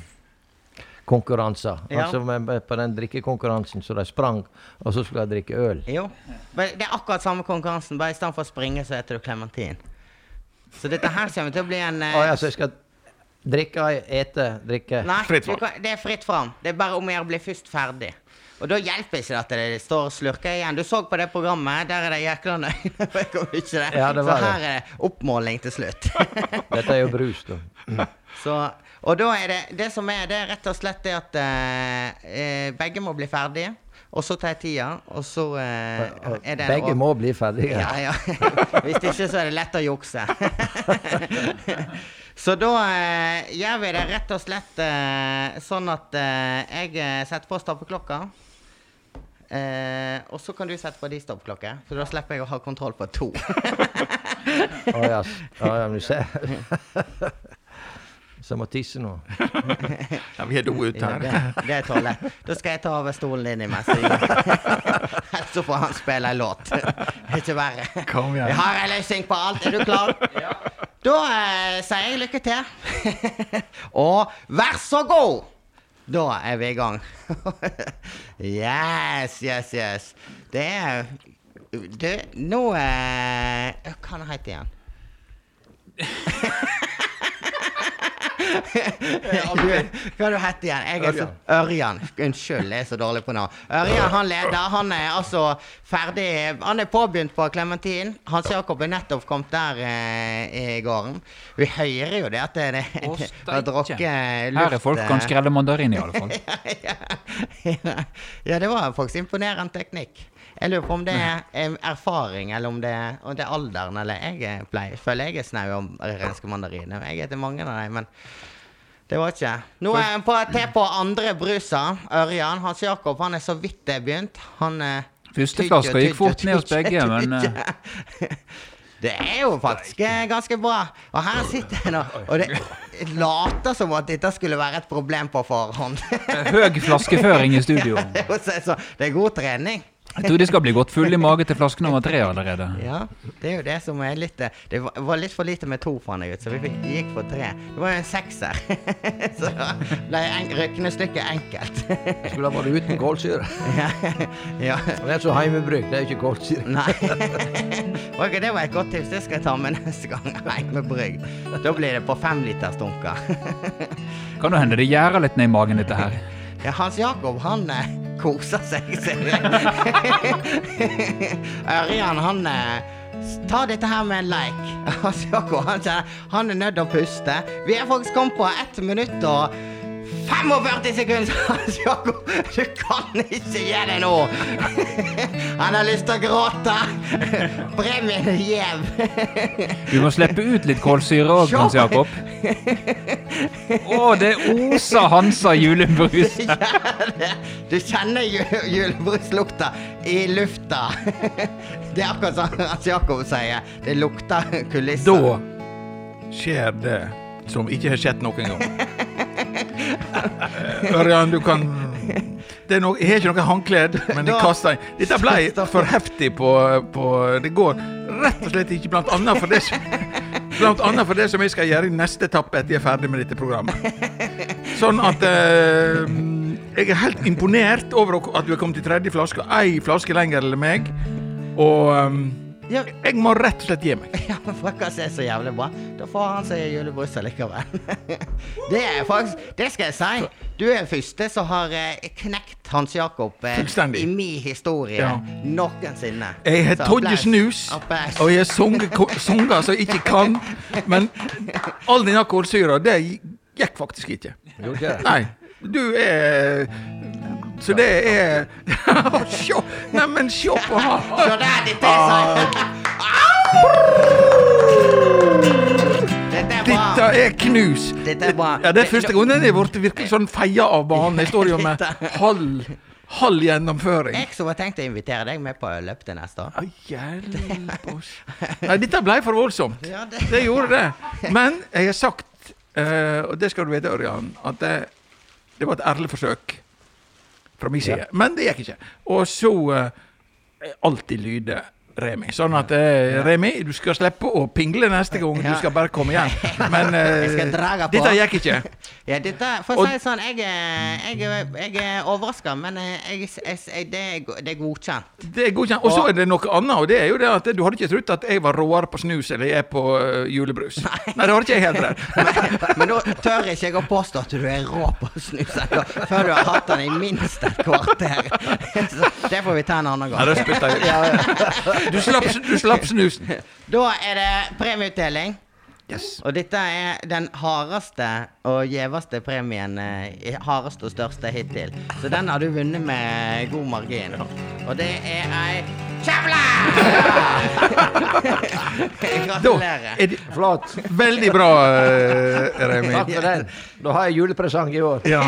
konkurranser. Ja. Altså på den drikkekonkurransen så de sprang, og så skulle de drikke øl. Jo. Men det er akkurat samme konkurransen, bare i stedet for å springe, så heter du klementin. Så dette her kommer til å bli en eh, Å ja, så jeg skal drikke, ete, drikke Nei, Fritt fram. kan- det er fritt fram. Det er bare om å gjøre å bli først ferdig. Og da hjelper ikke det at det står og slurker igjen. Du så på det programmet, der er det jækla nøye. Ja, så det. her er det oppmåling til slutt. Dette er jo brus, da. så, og da er det Det som er, det er rett og slett det at eh, eh, begge må bli ferdige. Og så tar jeg tida, og så eh, er det Begge åp- må bli ferdige. Ja, ja. Hvis ikke så er det lett å jukse. Så da eh, gjør vi det rett og slett eh, sånn at eh, jeg eh, setter på stoppeklokka. Eh, og så kan du sette på de stoppeklokker, for da slipper jeg å ha kontroll på to. Å ja, Oh, ja, men du ser. Så jeg må tisse nå. Ja, vi er do ute Ja, her. det, det er toalett. Da skal jeg ta over stolen din imens. Så får han spille en låt. Ikke verre. Kom igjen. Vi har en løsning på alt. Er du klar? Da eh, sier jeg lykke til. Og vær så god! Da er vi i gang. yes, yes, yes. Det er Du, nå eh, Hva heter det igjen? Du, hva du heter igjen? Jeg er så, Ørjan. Unnskyld, jeg er så dårlig på navn. Ørjan han leder. Han er altså ferdig Han er påbegynt på Clementin. Hans Jakob er nettopp kommet der eh, i gården. Vi hører jo det at det, det, det, har drukket luft Her er folk eh, kan skrelle mandarin, i alle fall. ja, ja. ja, det var faktisk imponerende teknikk. Jeg lurer på om det er erfaring, eller om det, om det er alderen, eller jeg er pleier, føler jeg er snau om renske mandariner. Jeg heter mange av dem, men det var ikke. Nå er jeg på, til på andre brusa. Ørjan. Hans Jakob han er så vidt det er begynt. Han eh, Første flaska gikk fort ned hos begge, men eh. Det er jo faktisk eh, ganske bra. Og her sitter jeg nå, og det later som at dette skulle være et problem på forhånd. høy flaskeføring i studio. Det er god trening. Jeg tror de skal bli godt fulle i magen til flaske nummer tre allerede. Ja, det er jo det som er litt eh, Det var- litt for lite med to, fant jeg ut, så vi fikk- gikk for tre. Det var jo en sekser. Så ble en- regnestykket enkelt. Skulle ha vært uten kålsyre. Ja. ja. Det er så heimebruk, det er jo ikke kålsyre. Nei. Ok, det var et godt tips. Det skal jeg ta med neste gang. Heimebrygg. Da blir det på femlitersdunker. Kan det hende det gjærer litt ned i magen, dette her. Ja, Hans Jakob, han eh, koser seg. ser jeg. Ørjan, han eh, s- dette her med en leik. Hans Jakob, han, han er nødt til å puste. Vi er faktisk kommet på ett minutt og 45 sekunder, Hans Jakob! Du kan ikke gi deg nå! Han har lyst til å gråte! Premien er gjev. Du må slippe ut litt kålsyre òg, Hans Jakob. Å, det oser Hansa julebrus. Du kjenner ju- julebruslukta i lufta. Det er akkurat som Hans Jakob sier. Det lukter kulisser. Da skjer det som ikke har skjedd noen gang. Ørjan, du kan det er no, Jeg har ikke noe håndkledd, men jeg kaster inn. Dette ble for heftig på, på Det går rett og slett ikke, blant annet for det som Blant annet for det som jeg skal gjøre i neste etappe etter jeg er ferdig med dette programmet. Sånn at eh, Jeg er helt imponert over at du er kommet til tredje flaske. Ei flaske lenger enn meg. Og eh, Ja, jeg må rett og slett gi meg. ja, men Frøkkas er så jævlig bra. Da får han seg julebrus allikevel. Det er faktisk Det skal jeg si. Du er den første som har eh, knekt Hans Jakob eh, Fullstendig. i min historie Ja. noensinne. Jeg har todde snus, Applaus. og jeg har sunget sanger som jeg ikke kan. Men all den alkoholsyra, det gikk faktisk ikke. Nei. Du er Så det er Sjå! Neimen, sjå på han! Se der, dette er sånn. Dette er. Dette er knus. Dette er bra. Ja, det er første gangen jeg har blitt virkelig sånn feia av banen. Jeg står jo med halv, halv gjennomføring. Jeg som har tenkt å invitere deg med på løp til neste år. Hjelp oss. Nei, dette ble for voldsomt. Ja, det- Det gjorde det. Men jeg har sagt, eh, og det skal du vite, Ørjan, at det, Det var et ærlig forsøk fra min side. Men det gikk ikke. Og så eh, alltid lyde Remi. Sånn at eh, Remi, du skal slippe å pingle neste gang. Du skal bare komme igjen. Men eh, dette gikk ikke. Ja, dette, for å si det sånn, jeg, er- jeg, jeg er overraska, men eh, jeg, det, er, det godkjent. Det er godkjent. Og så er det noe annet, og det er jo det at du hadde ikke trodd at jeg var råere på snus eller jeg er på eh, julebrus. Nei, Nei det hadde ikke jeg heller. Men, men da tør ikke jeg å påstå at du er rå på snus ennå, før du har hatt den i minst et kvarter. Så det får vi ta en annen Nei, gang. det spytta jeg. Du slapp, du slapp snusen. Da er det premieutdeling. Yes. Og dette er den hardeste og gjeveste premien. eh, Hardeste og største hittil. Så den har du vunnet med god margin. Og det er ei kjevle! Gratulerer. er Flott. veldig bra, eh, Remi. Takk for den. Da har jeg julepresang i år. Ja.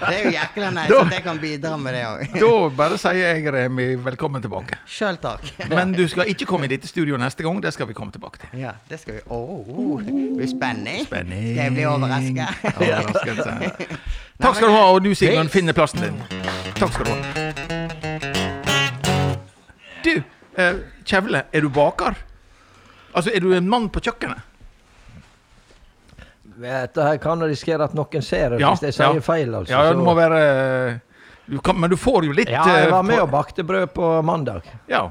Det er jo jækla nice at jeg kan bidra med det òg. Da bare sier jeg, Remi, velkommen tilbake. Sjøl takk. Men du skal ikke komme i dette studioet neste gang. Det skal vi komme tilbake til. Ja, det skal vi Åh, oh, det blir spenning. Spenning. Skal jeg bli overraska? Overraskelse. Takk skal du ha, og du, Sigmund, finner plassen din. Takk skal du ha. Du, eh, Kjevle, er du baker? Altså, er du en mann på kjøkkenet? Dette her kan risikere at noen ser det Ja, hvis jeg sier ja. feil. altså. Ja, det så- må være du kan, Men du får jo litt Ja, jeg eh, var med på- og bakte brød på mandag. Ja,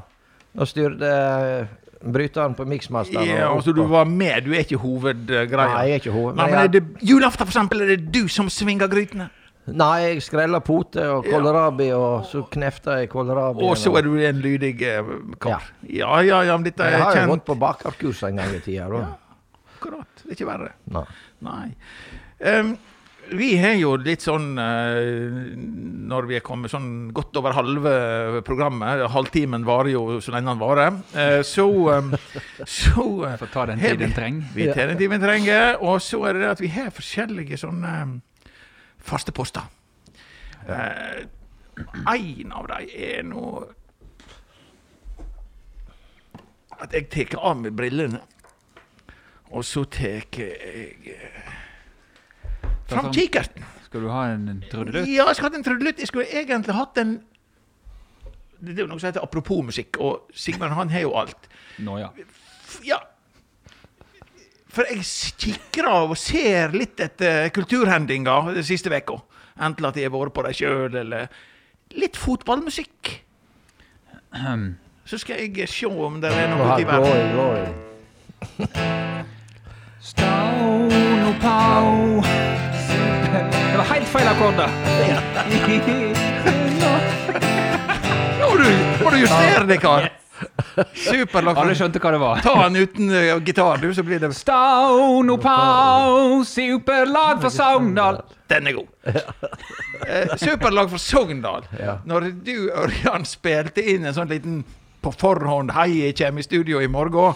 Og styrte eh, bryteren på miksmasteren. ja altså du var med, du er ikke hovedgreia? Nei, jeg er ikke hoved... Nei, men men er jeg, det julaften, for eksempel, er det du som svinger grytene? Nei, jeg skreller pote og Ja. kålrabi, og så knefter jeg kålrabi. Og så er du en lydig eh, kar. Ja, ja, ja, men dette Jeg har har jo kjent. gått på bakerkurs en gang i tida. Ja, Akkurat. Det er ikke verre. Nei. Nei. Um, vi har jo litt sånn eh, Når vi er kommet sånn godt over halve programmet Halvtimen varer jo så lenge den varer. eh, så så eh, Får ta den tiden vi- trenger. Vi tar den tiden vi trenger. Og så er det det at vi har forskjellige sånne faste poster. Eh, en av dem er nå at jeg tar av meg brillene. Og så tar jeg eh, fram kikkerten. Skal du ha en trudelutt? Ja, jeg skulle hatt en trudelutt. Jeg skulle egentlig hatt en Det er jo noe som heter apropos musikk, og Sigmund han har jo alt. Nå ja. Ja. For jeg kikker av og ser litt etter kulturhendinger den siste veka. Enten at jeg har vært på dem sjøl, eller litt fotballmusikk. Så skal jeg se om det er noe i verden. og pow. Det var helt feil akkorder. Nå må du, må du justere deg, kar. Superlag. Alle skjønte hva det var. Ta den uten uh, gitar, du, så blir det Stone og pow, superlag for Sogndal. Den er god. Uh, superlag for Sogndal. Ja. Når du, Ørjan, spilte inn en sånn liten på forhånd 'Hei, jeg kommer i studio i morgen',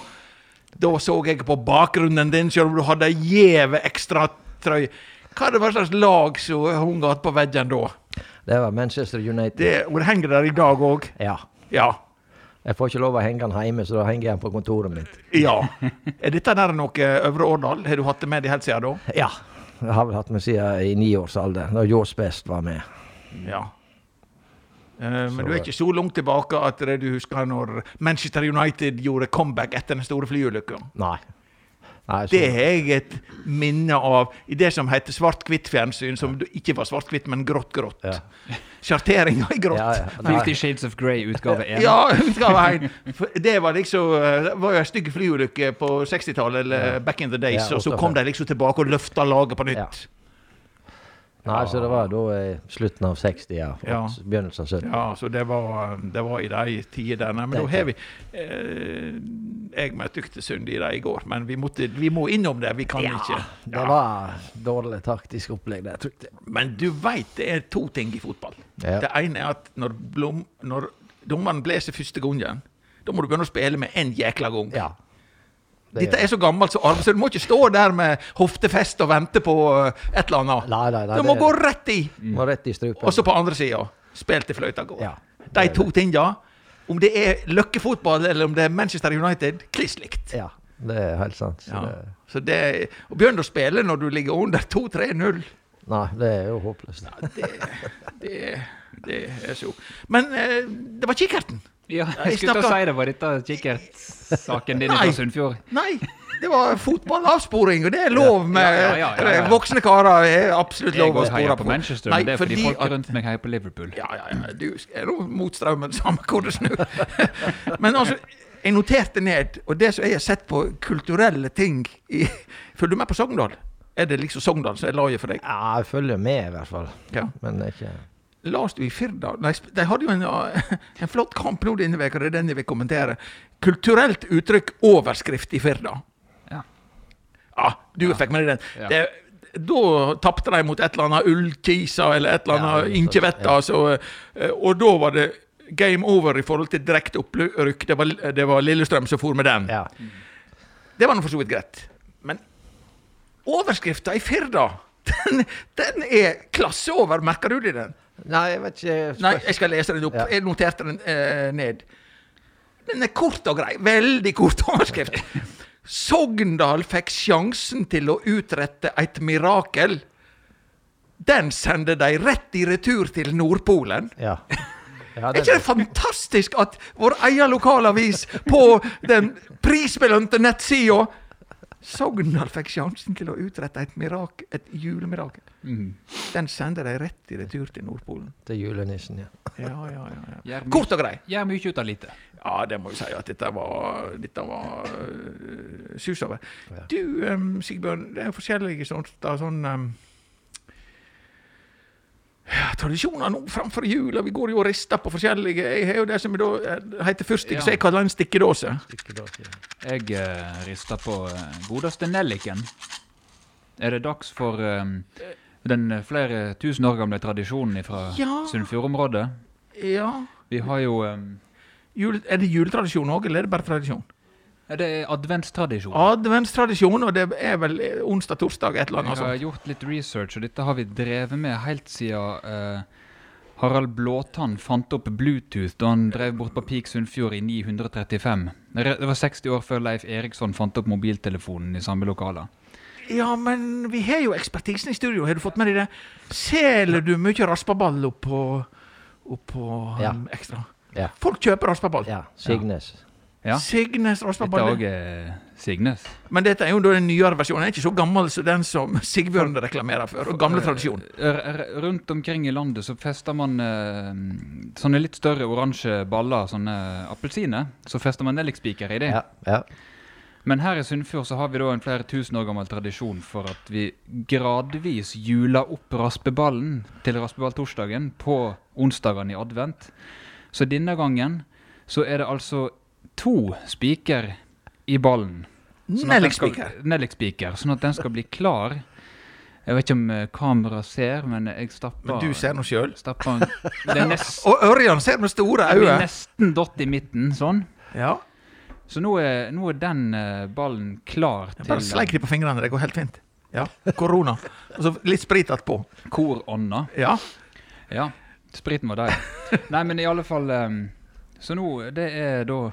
da så jeg på bakgrunnen din, selv om du hadde ei gjev ekstratrøye. Hva det var slags lag som hang igjen på veggen da? Det var Manchester United. Det, og det henger der i dag òg? Ja. Ja. Jeg får ikke lov å henge den hjemme, så da henger jeg den på kontoret mitt. Ja. Er dette der noe Øvre Årdal? Har du hatt det med deg helt siden da? Ja. Jeg har vel hatt med siden i niårsalder, da Jaws Best var med. Ja. Eh, men Så- du er ikke så langt tilbake at det du husker når Manchester United gjorde comeback etter den store flyulykka. Nei. Nei Det har jeg et minne av i det som heter svart-hvitt-fjernsyn, som ikke var svart-hvitt, men grått-grått. Ja. Sjarteringa i grått. ja, ja. Fifty Shades of Grey utgave 1. Ja, utgave 1. Det var liksom eh, Det var jo en stygg flyulykke på 60-tallet, eller Ja. back in the days, Ja, og så kom de liksom tilbake og løfta laget på nytt. Ja. Nei, så det var da i slutten av 60, ja. Ja. Begynnelsen av 70. Ja, så det var, det var i de tidene. Men da har vi eh, Jeg møtte Yktesund i det i går, men vi, måtte, vi må innom det. Vi kan ikke. Det var dårlig taktisk opplegg der, tror jeg. Men du veit det er to ting i fotball. Ja. Det ene er at når, blom, når dommeren blåser første gangen, da må du begynne å spille med en jækla gang. Ja. Det- Dette er så gammelt så arv, så du må ikke stå der med hoftefest og vente på eh, et eller annet. Nei, nei, nei. Du må gå rett i. Mm. rett i. Og så på andre sida, spill til fløyta går. Ja. De to tinga, om det er løkkefotball eller om det er Manchester United, kliss likt. Ja, det er helt sant. Så Ja. det, Så det, og begynn å spille når du ligger under 2-3-0. Nei, det er jo håpløst. Ja, det, det, det er så Men eh, det var kikkerten. Ja, jeg jeg skulle til å si det. Var dette kikkertsaken din fra Sunnfjord? Nei, det var fotballavsporing, og det er lov med Ja, ja, ja, ja, ja. Voksne karer er absolutt lov å spore på på. Manchester, Nei, men det er fordi, folk at- rundt meg heier på Liverpool. Ja, ja, ja. Du er nå mot strømmen, samme hvor det snur. Men altså, jeg noterte ned, og det som jeg har sett på kulturelle ting i Følger du med på Sogndal? Er det liksom Sogndal som er laget for deg? Ja, jeg følger med, i hvert fall. Ja. Men det er ikke Las du i Firda de hadde jo en, en flott kamp nå denne veka, det er den jeg vil kommentere. Kulturelt uttrykk overskrift i Firda. Ja. Ja, du fikk med deg den. Ja. Det, da tapte de mot et eller annet Ullkisa eller et eller annet ja, Inkjevetta. ja. Eh, og da var det game over i forhold til direkte opprykk. Det var, det var Lillestrøm som for med den. Ja. Det var nå for så vidt greit. Men overskrifta i Firda, den, den er klasse over. Merker du det i den? Nei, jeg vet ikke Nei, jeg skal lese den opp. Ja. Jeg noterte den eh, ned. Den er kort og grei. Veldig kort overskrift. Sogndal fikk sjansen til å utrette et mirakel. Den sender de rett i retur til Nordpolen. Ja. ja Er ikke det fantastisk at vår egen lokalavis på den prisbelønte nettsida Sogndal fikk sjansen til å utrette et, mirak et julemirakel. Mm. Den sender de rett i retur til Nordpolen. Til julenissen, ja. Ja, ja, ja, ja. Kort og grei. gjør mye ut av lite. Ja, det må jeg si at dette var, dette var uh, sus over. Ja. Du, um, Sigbjørn, det er jo forskjellige sånt, da, sånn um, ja, Tradisjoner nå framfor jula. vi går jo og rister på forskjellige Jeg har jo det som da eh, heter fyrstikk, Ja. så jeg kaller den stikkedåse. Ikke. Jeg uh, rister på eh, godeste nelliken. Er det dags for eh, den flere tusen år gamle tradisjonen fra Ja. Sunnfjordområdet? Ja. Vi har jo um, Jul, er det juletradisjon òg, eller er det bare tradisjon? Det er adventstradisjon. Adventstradisjon, og det er vel eh, onsdag, torsdag, et eller annet Jeg har gjort litt research, og dette har vi drevet med helt siden uh, Harald Blåtann fant opp Bluetooth da han drev bort på Pik Sunnfjord i 935. Det det var 60 år før Leif Eriksson fant opp mobiltelefonen i samme lokaler. Ja, men vi har jo ekspertisen i studio, har du fått med deg det? Selger du mye raspaball oppå oppå Ja. um, ekstra? Ja. Folk kjøper raspaball. Ja. Signes. Ja, Signes Dette er òg Signes. Men dette er jo den nyere versjonen. Den er ikke så gammel som den som Sigbjørn reklamerer for. Og gamle tradisjon. R r rundt omkring i landet så fester man eh, sånne litt større oransje baller, sånne appelsiner. Så fester man nellikspiker i det. Ja. ja. Men her i Sunnfjord så har vi da en flere tusen år gammel tradisjon for at vi gradvis hjuler opp raspeballen til raspeballtorsdagen på onsdagene i advent. Så denne gangen så er det altså to spiker i ballen. Sånn Nellikspiker. Nellikspiker, sånn at den skal bli klar. Jeg vet ikke om eh, kamera ser, men jeg stapper Men du ser nå sjøl. Og Ørjan ser med store det blir nesten dott i midten, sånn. Ja. Så nå er, nå er den eh, ballen klar til Bare sleik de på fingrene. Det går helt fint. Ja. Korona. Og så litt sprit attpå. korånda. Ja. Ja, spriten var der. Nei, men i alle fall Så nå, det er da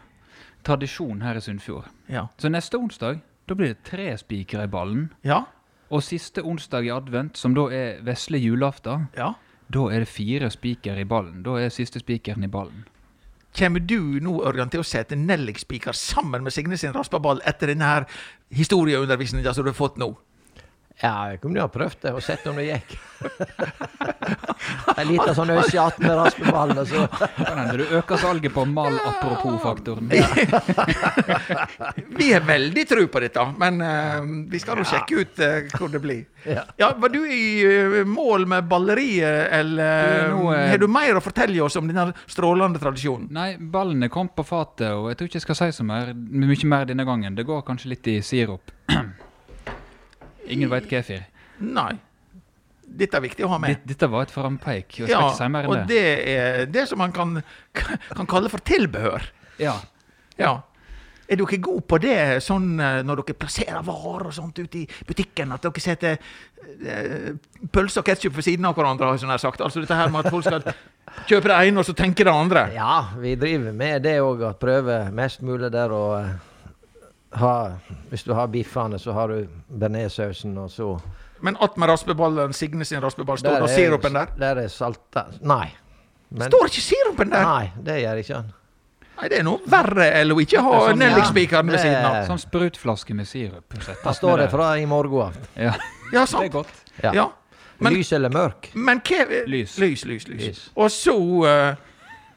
tradisjon her i Sunnfjord. Ja. Så neste onsdag, da blir det tre spikere i ballen. Ja. Og siste onsdag i advent, som da er vesle julaften, ja. da er det fire spikere i ballen. Da er siste spikeren i ballen. Kommer du nå, Ørjan, til å sette nellikspiker sammen med Signe sin raspaball etter denne historieundervisningen som du har fått nå? Ja, jeg kunne jo ha prøvd det og sett om det gikk. en liten sånn øsjatt med raspeball, og så du øker salget på mal-apropos-faktoren. Vi har veldig tro på dette, men uh, vi skal nå sjekke ut uh, hvor det blir. Ja. Ja, Var du i uh, mål med balleriet, eller Du, nå, har du mer å fortelle oss om denne strålende tradisjonen? Nei, ballen er kommet på fatet, og jeg tror ikke jeg skal si så mye mer denne gangen. Det går kanskje litt i sirup. Ingen veit kefir. Nei. Dette er viktig å ha med. Dette var et frampeik. og Ja, si mer og det. det er det som man kan, kan kalle for tilbehør. Ja. Ja. Er dere gode på det sånn eh, når dere plasserer varer og sånt ute i butikken? At dere setter eh, pølse og ketsjup ved siden av hverandre? har sånn sagt. Altså dette her med at folk skal kjøpe det ene og så tenke det andre. Ja, vi driver med det òg, å prøve mest mulig der og eh, ha Hvis du har biffene, så har du bearnéssausen, og så Men attmed raspeballen, Signe sin raspeball, står det sirupen der? Der er salta Nei. Men, Står ikke sirupen der? Nei, det gjør ikke han. Nei, det er noe verre enn å ikke ha sånn, nellikspikeren ved siden av. Sånn sprutflaske med sirup. Da står det fra i morgen av. Ja, Ja, det er godt. Ja. Ja. Men- Lys eller mørk? Men hva Lys. Lys, lys, lys. Lys. Og så eh,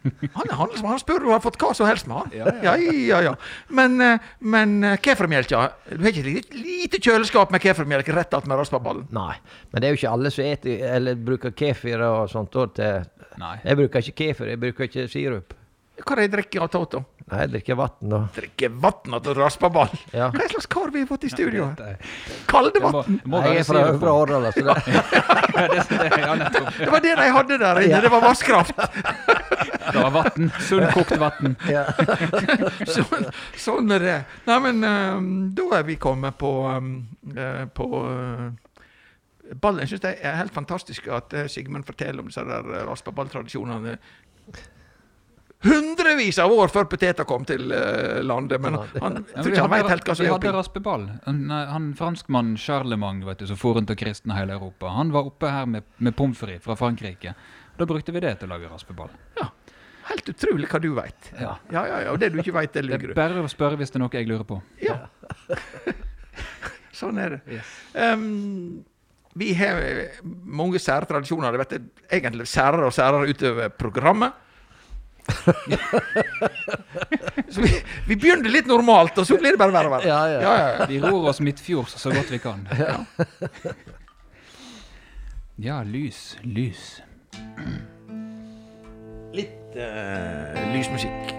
han, er handelsmann, han spør om du har fått hva som helst med han. Ja, ja, ja. Men, eh, men eh, kefermelka Du har ikke et lite, lite kjøleskap med kefirmelk rett attmed raspaballen? Nei. Men det er jo ikke alle som eter, eller bruker kefir og sånt. da til Nei. Jeg bruker ikke kefir, jeg bruker ikke sirup. Hva er det jeg drikker av Toto? Nei, jeg drikker vann, Og... Drikker vann til raspeball? Ja. Hva slags kar vi har fått i studio? her? Det Kalde må, vann? det må Nei, jeg er fra Øvre Årdal, så det Det- det- Ja. Det var det de hadde der inne. Det var vannkraft. Det var vann. Sunnkokt vann. Sånn, sånn er det. Nei, men eh, da er vi kommet på, eh, på uh, ballen. Jeg syns det er helt fantastisk at eh, Sigmund forteller om disse der raspeballtradisjonene. Hundrevis av år før poteter kom til eh, landet, men han, han tror ikke han veit vet helt hva som Vi er hadde oppi. raspeball. Han, han franskmannen Charlemagne vet du, som for rundt og kristne hele Europa, han var oppe her med, med pommes frites fra Frankrike. Da brukte vi det til å lage raspeball. Ja. Helt utrolig hva du veit. Ja. Ja, ja, ja. Og det du ikke veit, det Det er du. bare å spørre hvis det er noe jeg lurer på. Ja. sånn er det. Yes. Um, vi har mange sære tradisjoner. Det blir egentlig særere og særere utover programmet. Så vi, vi begynner litt normalt, og så blir det bare verre og verre. Ja, ja. Ja. Vi ror oss midtfjords så godt vi kan. Ja, lys, lys. Litt uh, lysmusikk.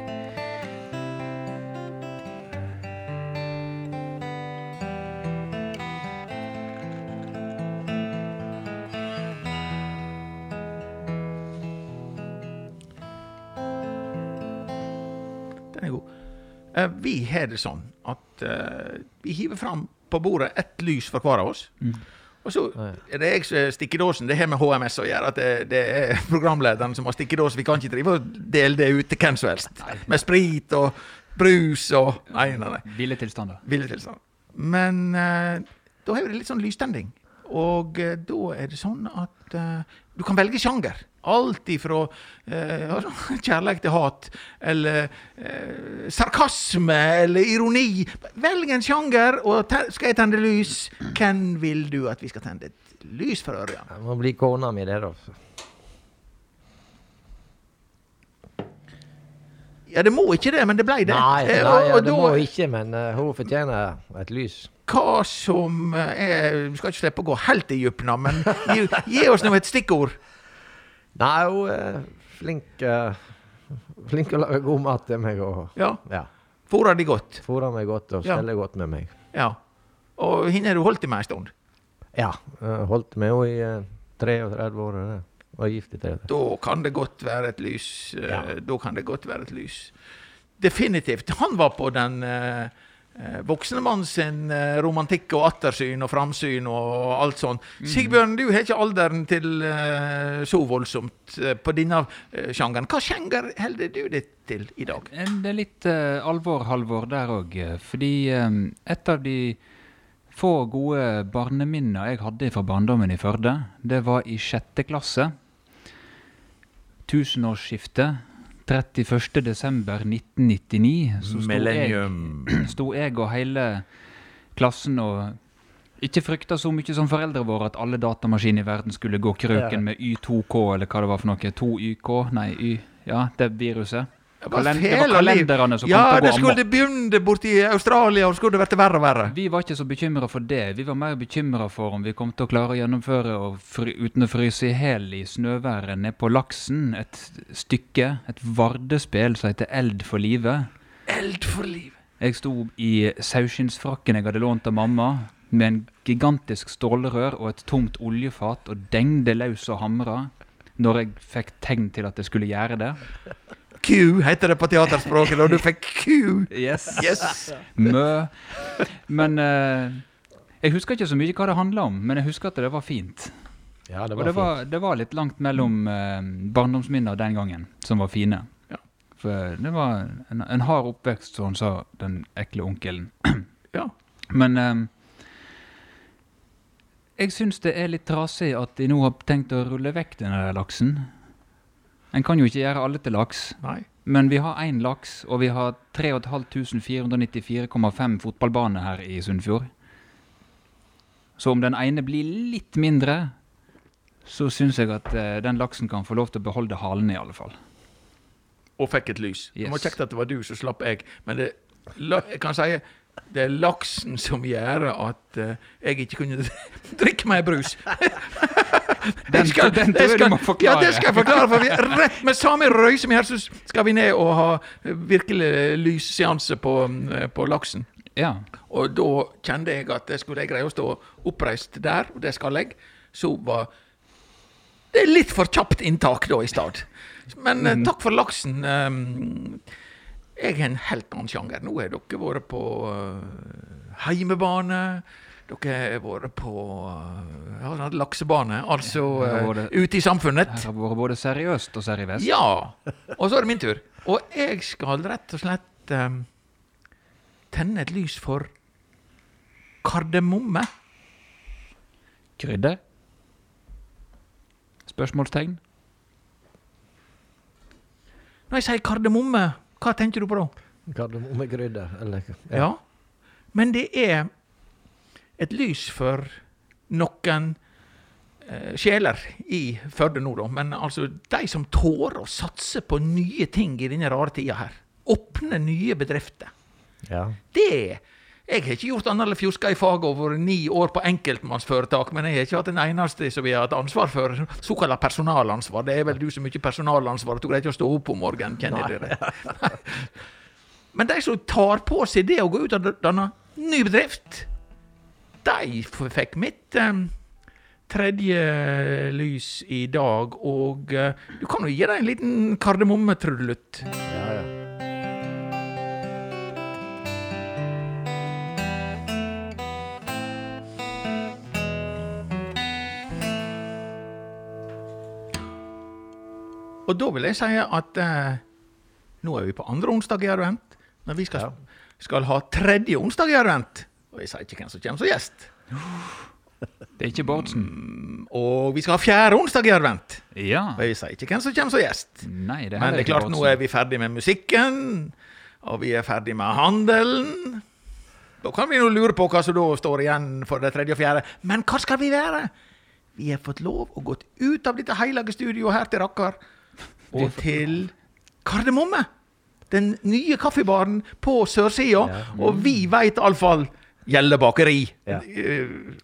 Vi har det sånn at eh, vi hiver fram på bordet ett lys for hver av oss. Og så er det jeg som stikker dåsen. Det har med HMS å gjøre. at det, det er programlederen som har stikkedås. Vi kan ikke drive og dele det ut til hvem som helst. Med sprit og brus og Nei, nei, nei. Ville tilstander. Ville tilstander. Men eh, da har vi litt sånn lystending. Og eh, da er det sånn at eh, du kan velge sjanger. Alt ifra eh, kjærlighet til hat, eller eh, sarkasme, eller ironi. Velg en sjanger, og skal jeg tenne lys. Hvem vil du at vi skal tenne et lys for, Ørjan? Det må bli kona mi, det, da. Ja, det må ikke det, men det ble det. Nei, Eh, nei og- ja, det da- må ikke, men uh, hun fortjener et lys. hva som eh, er Vi skal ikke slippe å gå helt i dypene, men gi, gi oss nå et stikkord. Nei, hun er flink eh, Flink å lage god mat til meg og Ja, ja, Fôrer de godt. fôrer meg godt og Ja. godt med meg. Ja. Og henne har du holdt i med en stund. Ja. Holdt med henne i eh, 33 år. det. Var gift i 33. Da kan det godt være et lys. eh, Ja. Da kan det godt være et lys. Definitivt. Han var på den eh, eh, voksne mann sin eh, romantikk og attersyn og framsyn og alt sånt. Sigbjørn, du har ikke alderen til eh, så voldsomt eh, på denne eh, sjangeren. Hva sjanger holder du deg til i dag? Eh, Det er litt eh, alvor, halvor der òg. Fordi eh, et av de få gode barneminner jeg hadde fra barndommen i Førde, det var i sjette klasse. Tusenårsskiftet. 31. desember 1999. Så sto jeg, sto jeg og hele klassen og ikke frykta så mye som foreldrene våre at alle datamaskiner i verden skulle gå krøken med Y2K, eller hva det var for noe. 2YK? Nei, Y... Ja, det viruset. Det var det var kalenderne som Ja, kom til å det skulle amok. begynne borti Australia, og skulle det vært verre og verre. Vi var ikke så bekymra for det. Vi var mer bekymra for om vi kom til å klare å gjennomføre og fry, uten å fryse i hæl i snøværet ned på Laksen et stykke, et vardespill som heter Eld for livet. Eld for livet. Jeg sto i saueskinnsfrakken jeg hadde lånt av mamma, med en gigantisk stålrør og et tomt oljefat, og dengde løs og hamra når jeg fikk tegn til at jeg skulle gjøre det. Q heter det på teaterspråket, og du fikk Q. Yes. Yes. Mø. Men uh, jeg husker ikke så mye hva det handla om, men jeg husker at det var fint. Ja, det Og var, det fint. var, det var litt langt mellom eh, barndomsminner den gangen, som var fine. Ja. For det var en, en hard oppvekst, sånn sa den ekle onkelen. Ja. Men eh, Jeg syns det er litt trasig at de nå har tenkt å rulle vekk den laksen. En kan jo ikke gjøre alle til laks, Nei. men vi har én laks, og vi har 3594,5 fotballbaner her i Sunnfjord. Så om den ene blir litt mindre, så syns jeg at eh, den laksen kan få lov til å beholde halen i alle fall. Og fikk et lys. Det var Yes. kjekt at det var du, så slapp jeg. Men det, la, jeg kan si det er laksen som gjør at uh, jeg ikke kunne drikke mer brus. Den, skal- den tror jeg du må forklare. Ja, det skal jeg forklare. For vi, rett med samme røyse her, så skal vi ned og ha virkelig lysseanse på, eh, på laksen. Ja. Og da kjente jeg at jeg skulle jeg greie å stå oppreist der, og det skal jeg. Så var det litt for kjapt inntak da i stad. Men eh, takk for laksen. Um, jeg har en helt annen sjanger. Nå har dere vært på uh, heimebane. Dere har vært på uh, laksebane, altså uh, ute i samfunnet. Det har vært både seriøst og seriøst. Ja! Og så er det min tur. Og jeg skal rett og slett um, tenne et lys for kardemomme. Krydder? Spørsmålstegn? Når jeg sier kardemomme, hva tenker du på da? Kardemommekrydder. Eller Ja. Men det er et lys for noen eh, sjeler i Førde nå, da. Men altså, de som tårer å satse på nye ting i denne rare tida her. Åpne nye bedrifter. Ja. Det Jeg har ikke gjort annet enn fjuska i faget over ni år på enkeltmannsforetak, men jeg har ikke hatt en eneste som vi har hatt ansvar for. Såkalt personalansvar. Det er vel du som har mye personalansvar, at du greier ikke å stå opp om morgenen, kjenner dere. Men de som tar på seg det å gå ut og danne ny bedrift, de fikk mitt um, tredje lys i dag. Og uh, du kan jo gi dem en liten kardemommetrudelutt. ja, Og da vil jeg si at eh, nå er vi på andre onsdag i advent, men vi skal, skal ha tredje onsdag i advent. Og jeg sier ikke hvem som kommer som gjest. Det er ikke Bårdsen. Og vi skal ha fjerde onsdag i advent. Ja. Og jeg sier ikke hvem som kommer som gjest. Nei, det Men det er klart, Bårdsen. nå er vi ferdig med musikken, og vi er ferdig med handelen. Da kan vi nå lure på hva som da står igjen for det tredje og fjerde. Men hva skal vi være? Vi har fått lov å gått ut av dette hellige studioet her til Rakkar og til Kardemomme. Den nye kaffebaren på sørsida. Og vi veit iallfall Gjelle bakeri. Ja.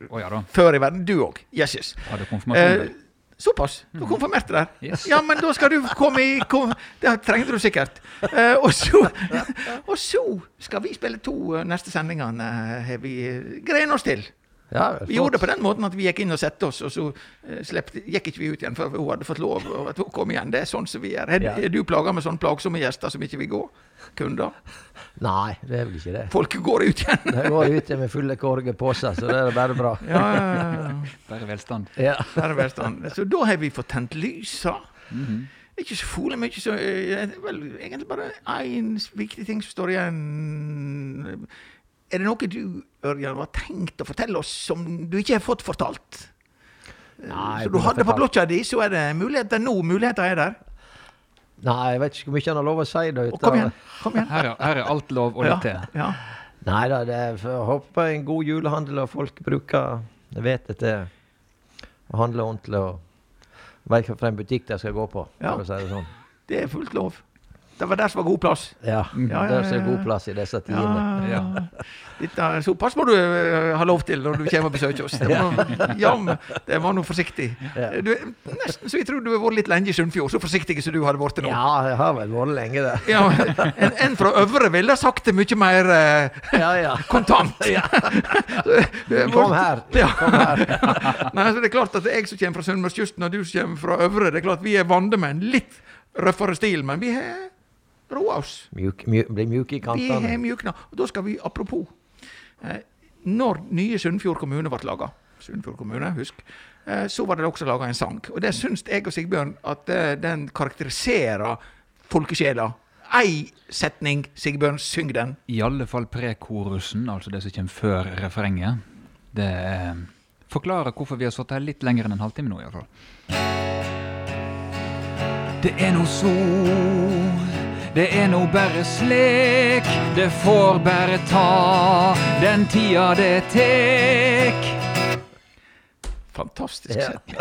Å ja. Før i verden. Du òg. yes, Hadde konfirmasjon. Eh, såpass. Du konfirmerte der. Yes. Ja, men da skal du komme i kom, Det trengte du sikkert. Eh, og, så, og så skal vi spille to neste sendingene. eh, Har vi greien oss til. Ja Vi gjorde det på den måten at vi gikk inn og sette oss, og så uh, sleppte, gikk ikke vi ut igjen før hun hadde fått lov og at hun kom igjen. Det er sånn som vi gjør. Er, Ja. er du plaga med sånne plagsomme gjester som ikke vil gå? Kunder? Nei, det er vel ikke det. Folk går ut igjen. De går ut med fulle korger på seg, så det er bare bra. Ja, ja, ja. Bare velstand. Er velstand. Så da har vi fått tent lysa. Ikke så fole mye, så eh, vel egentlig bare én viktig ting som står igjen. Er det noe du, Ørjan, har tenkt å fortelle oss som du ikke har fått fortalt? Nei, så du hadde på blokka di, så er det muligheter nå. Muligheter er der. Nei, jeg vet ikke hvor mye han har lov å si. da. ut, kom igjen. kom igjen. Her er, her er alt lov og litt til. ja. Nei da, det er for, jeg håper på en god julehandel, og folk bruker Jeg vet det til å handle ordentlig og vet hvilken butikk de skal gå på, Ja. si det sånn. Det er fullt lov. Det var der som var god plass. Ja, Ja, ja, der som ja, er god plass i disse tidene. Ja. Dette, såpass må du uh, ha lov til når du kommer og besøker oss. Det var, ja, det var nå forsiktig. Ja. Du, nesten så jeg tror du har vært litt lenge i Sunnfjord, så forsiktig som du hadde vært nå. Ja, jeg har vel vært lenge der. Ja, en, en fra Øvre ville sagt det mye mer uh, Ja, ja. kontant. Du Kom her. Ja. Kom her. Nei, så det er klart at jeg som kommer fra Sunnmørskysten, og du som kommer fra Øvre. Det er klart Vi er vandemenn. litt røffere stil, men vi har roa oss. Mjuk, mjuk, bli mjuke i Vi har kantene. mjukna. Og da skal vi, apropos eh, Når nye Sunnfjord kommune ble laga, Sunnfjord kommune, husk, eh, så var det også laga en sang. Og det syns jeg og Sigbjørn at eh, den karakteriserer folkesjela. Ei setning, Sigbjørn, syng den. I alle fall prekorusen, altså det som kommer før refrenget. Det forklarer hvorfor vi har sittet her litt lenger enn en halvtime nå, iallfall. Det er noe så, det er nå bare slik, det får bare ta den tida det tek. Fantastisk setning.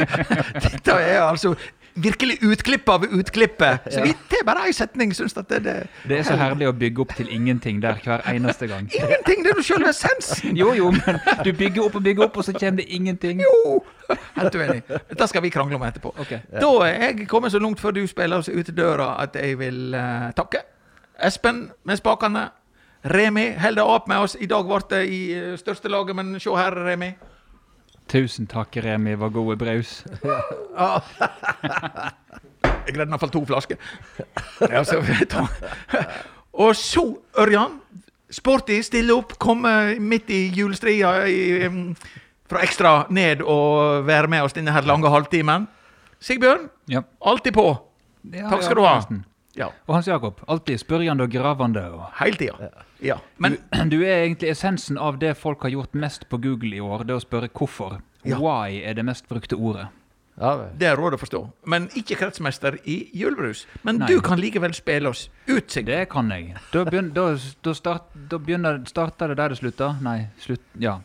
Dette er altså virkelig utklipp av utklippet. Så vi tar bare ei setning. Syns at det, det Det er så herlig å bygge opp til ingenting der hver eneste gang. Ingenting! Det er jo selve essensen! Jo, jo, men du bygger opp og bygger opp, og så kommer det ingenting. Jo! Helt uenig. Dette skal vi krangle om etterpå. Ok. Da er jeg kommet så langt før du spiller oss ut døra at jeg vil uh, takke Espen med spakene. Remi holder opp med oss. I dag ble det i eh, største laget, men se her, Remi. Tusen takk, Remi, var gode braus. Jeg greide fall to flasker. Ja, så, og så, Ørjan. Sporty, stille opp. Komme midt i julestria i, fra Ekstra ned og være med oss denne her lange halvtimen. Sigbjørn, Ja. alltid på. Ja, Takk skal ja, du ha. forresten. Ja, Og Hans Jakob, alltid spørjende og gravende. Og hele tida. Ja. Men du, du er egentlig essensen av det folk har gjort mest på Google i år. Det å spørre hvorfor. Ja. Why er det mest brukte ordet. Ja, det er råd å forstå. Men ikke kretsmester i julebrus. Men Nei. du kan likevel spille oss ut, Sigurd. Det kan jeg. Da, begyn, da, da, start, da begynner, starter det der det slutter. Nei, slutt Ja.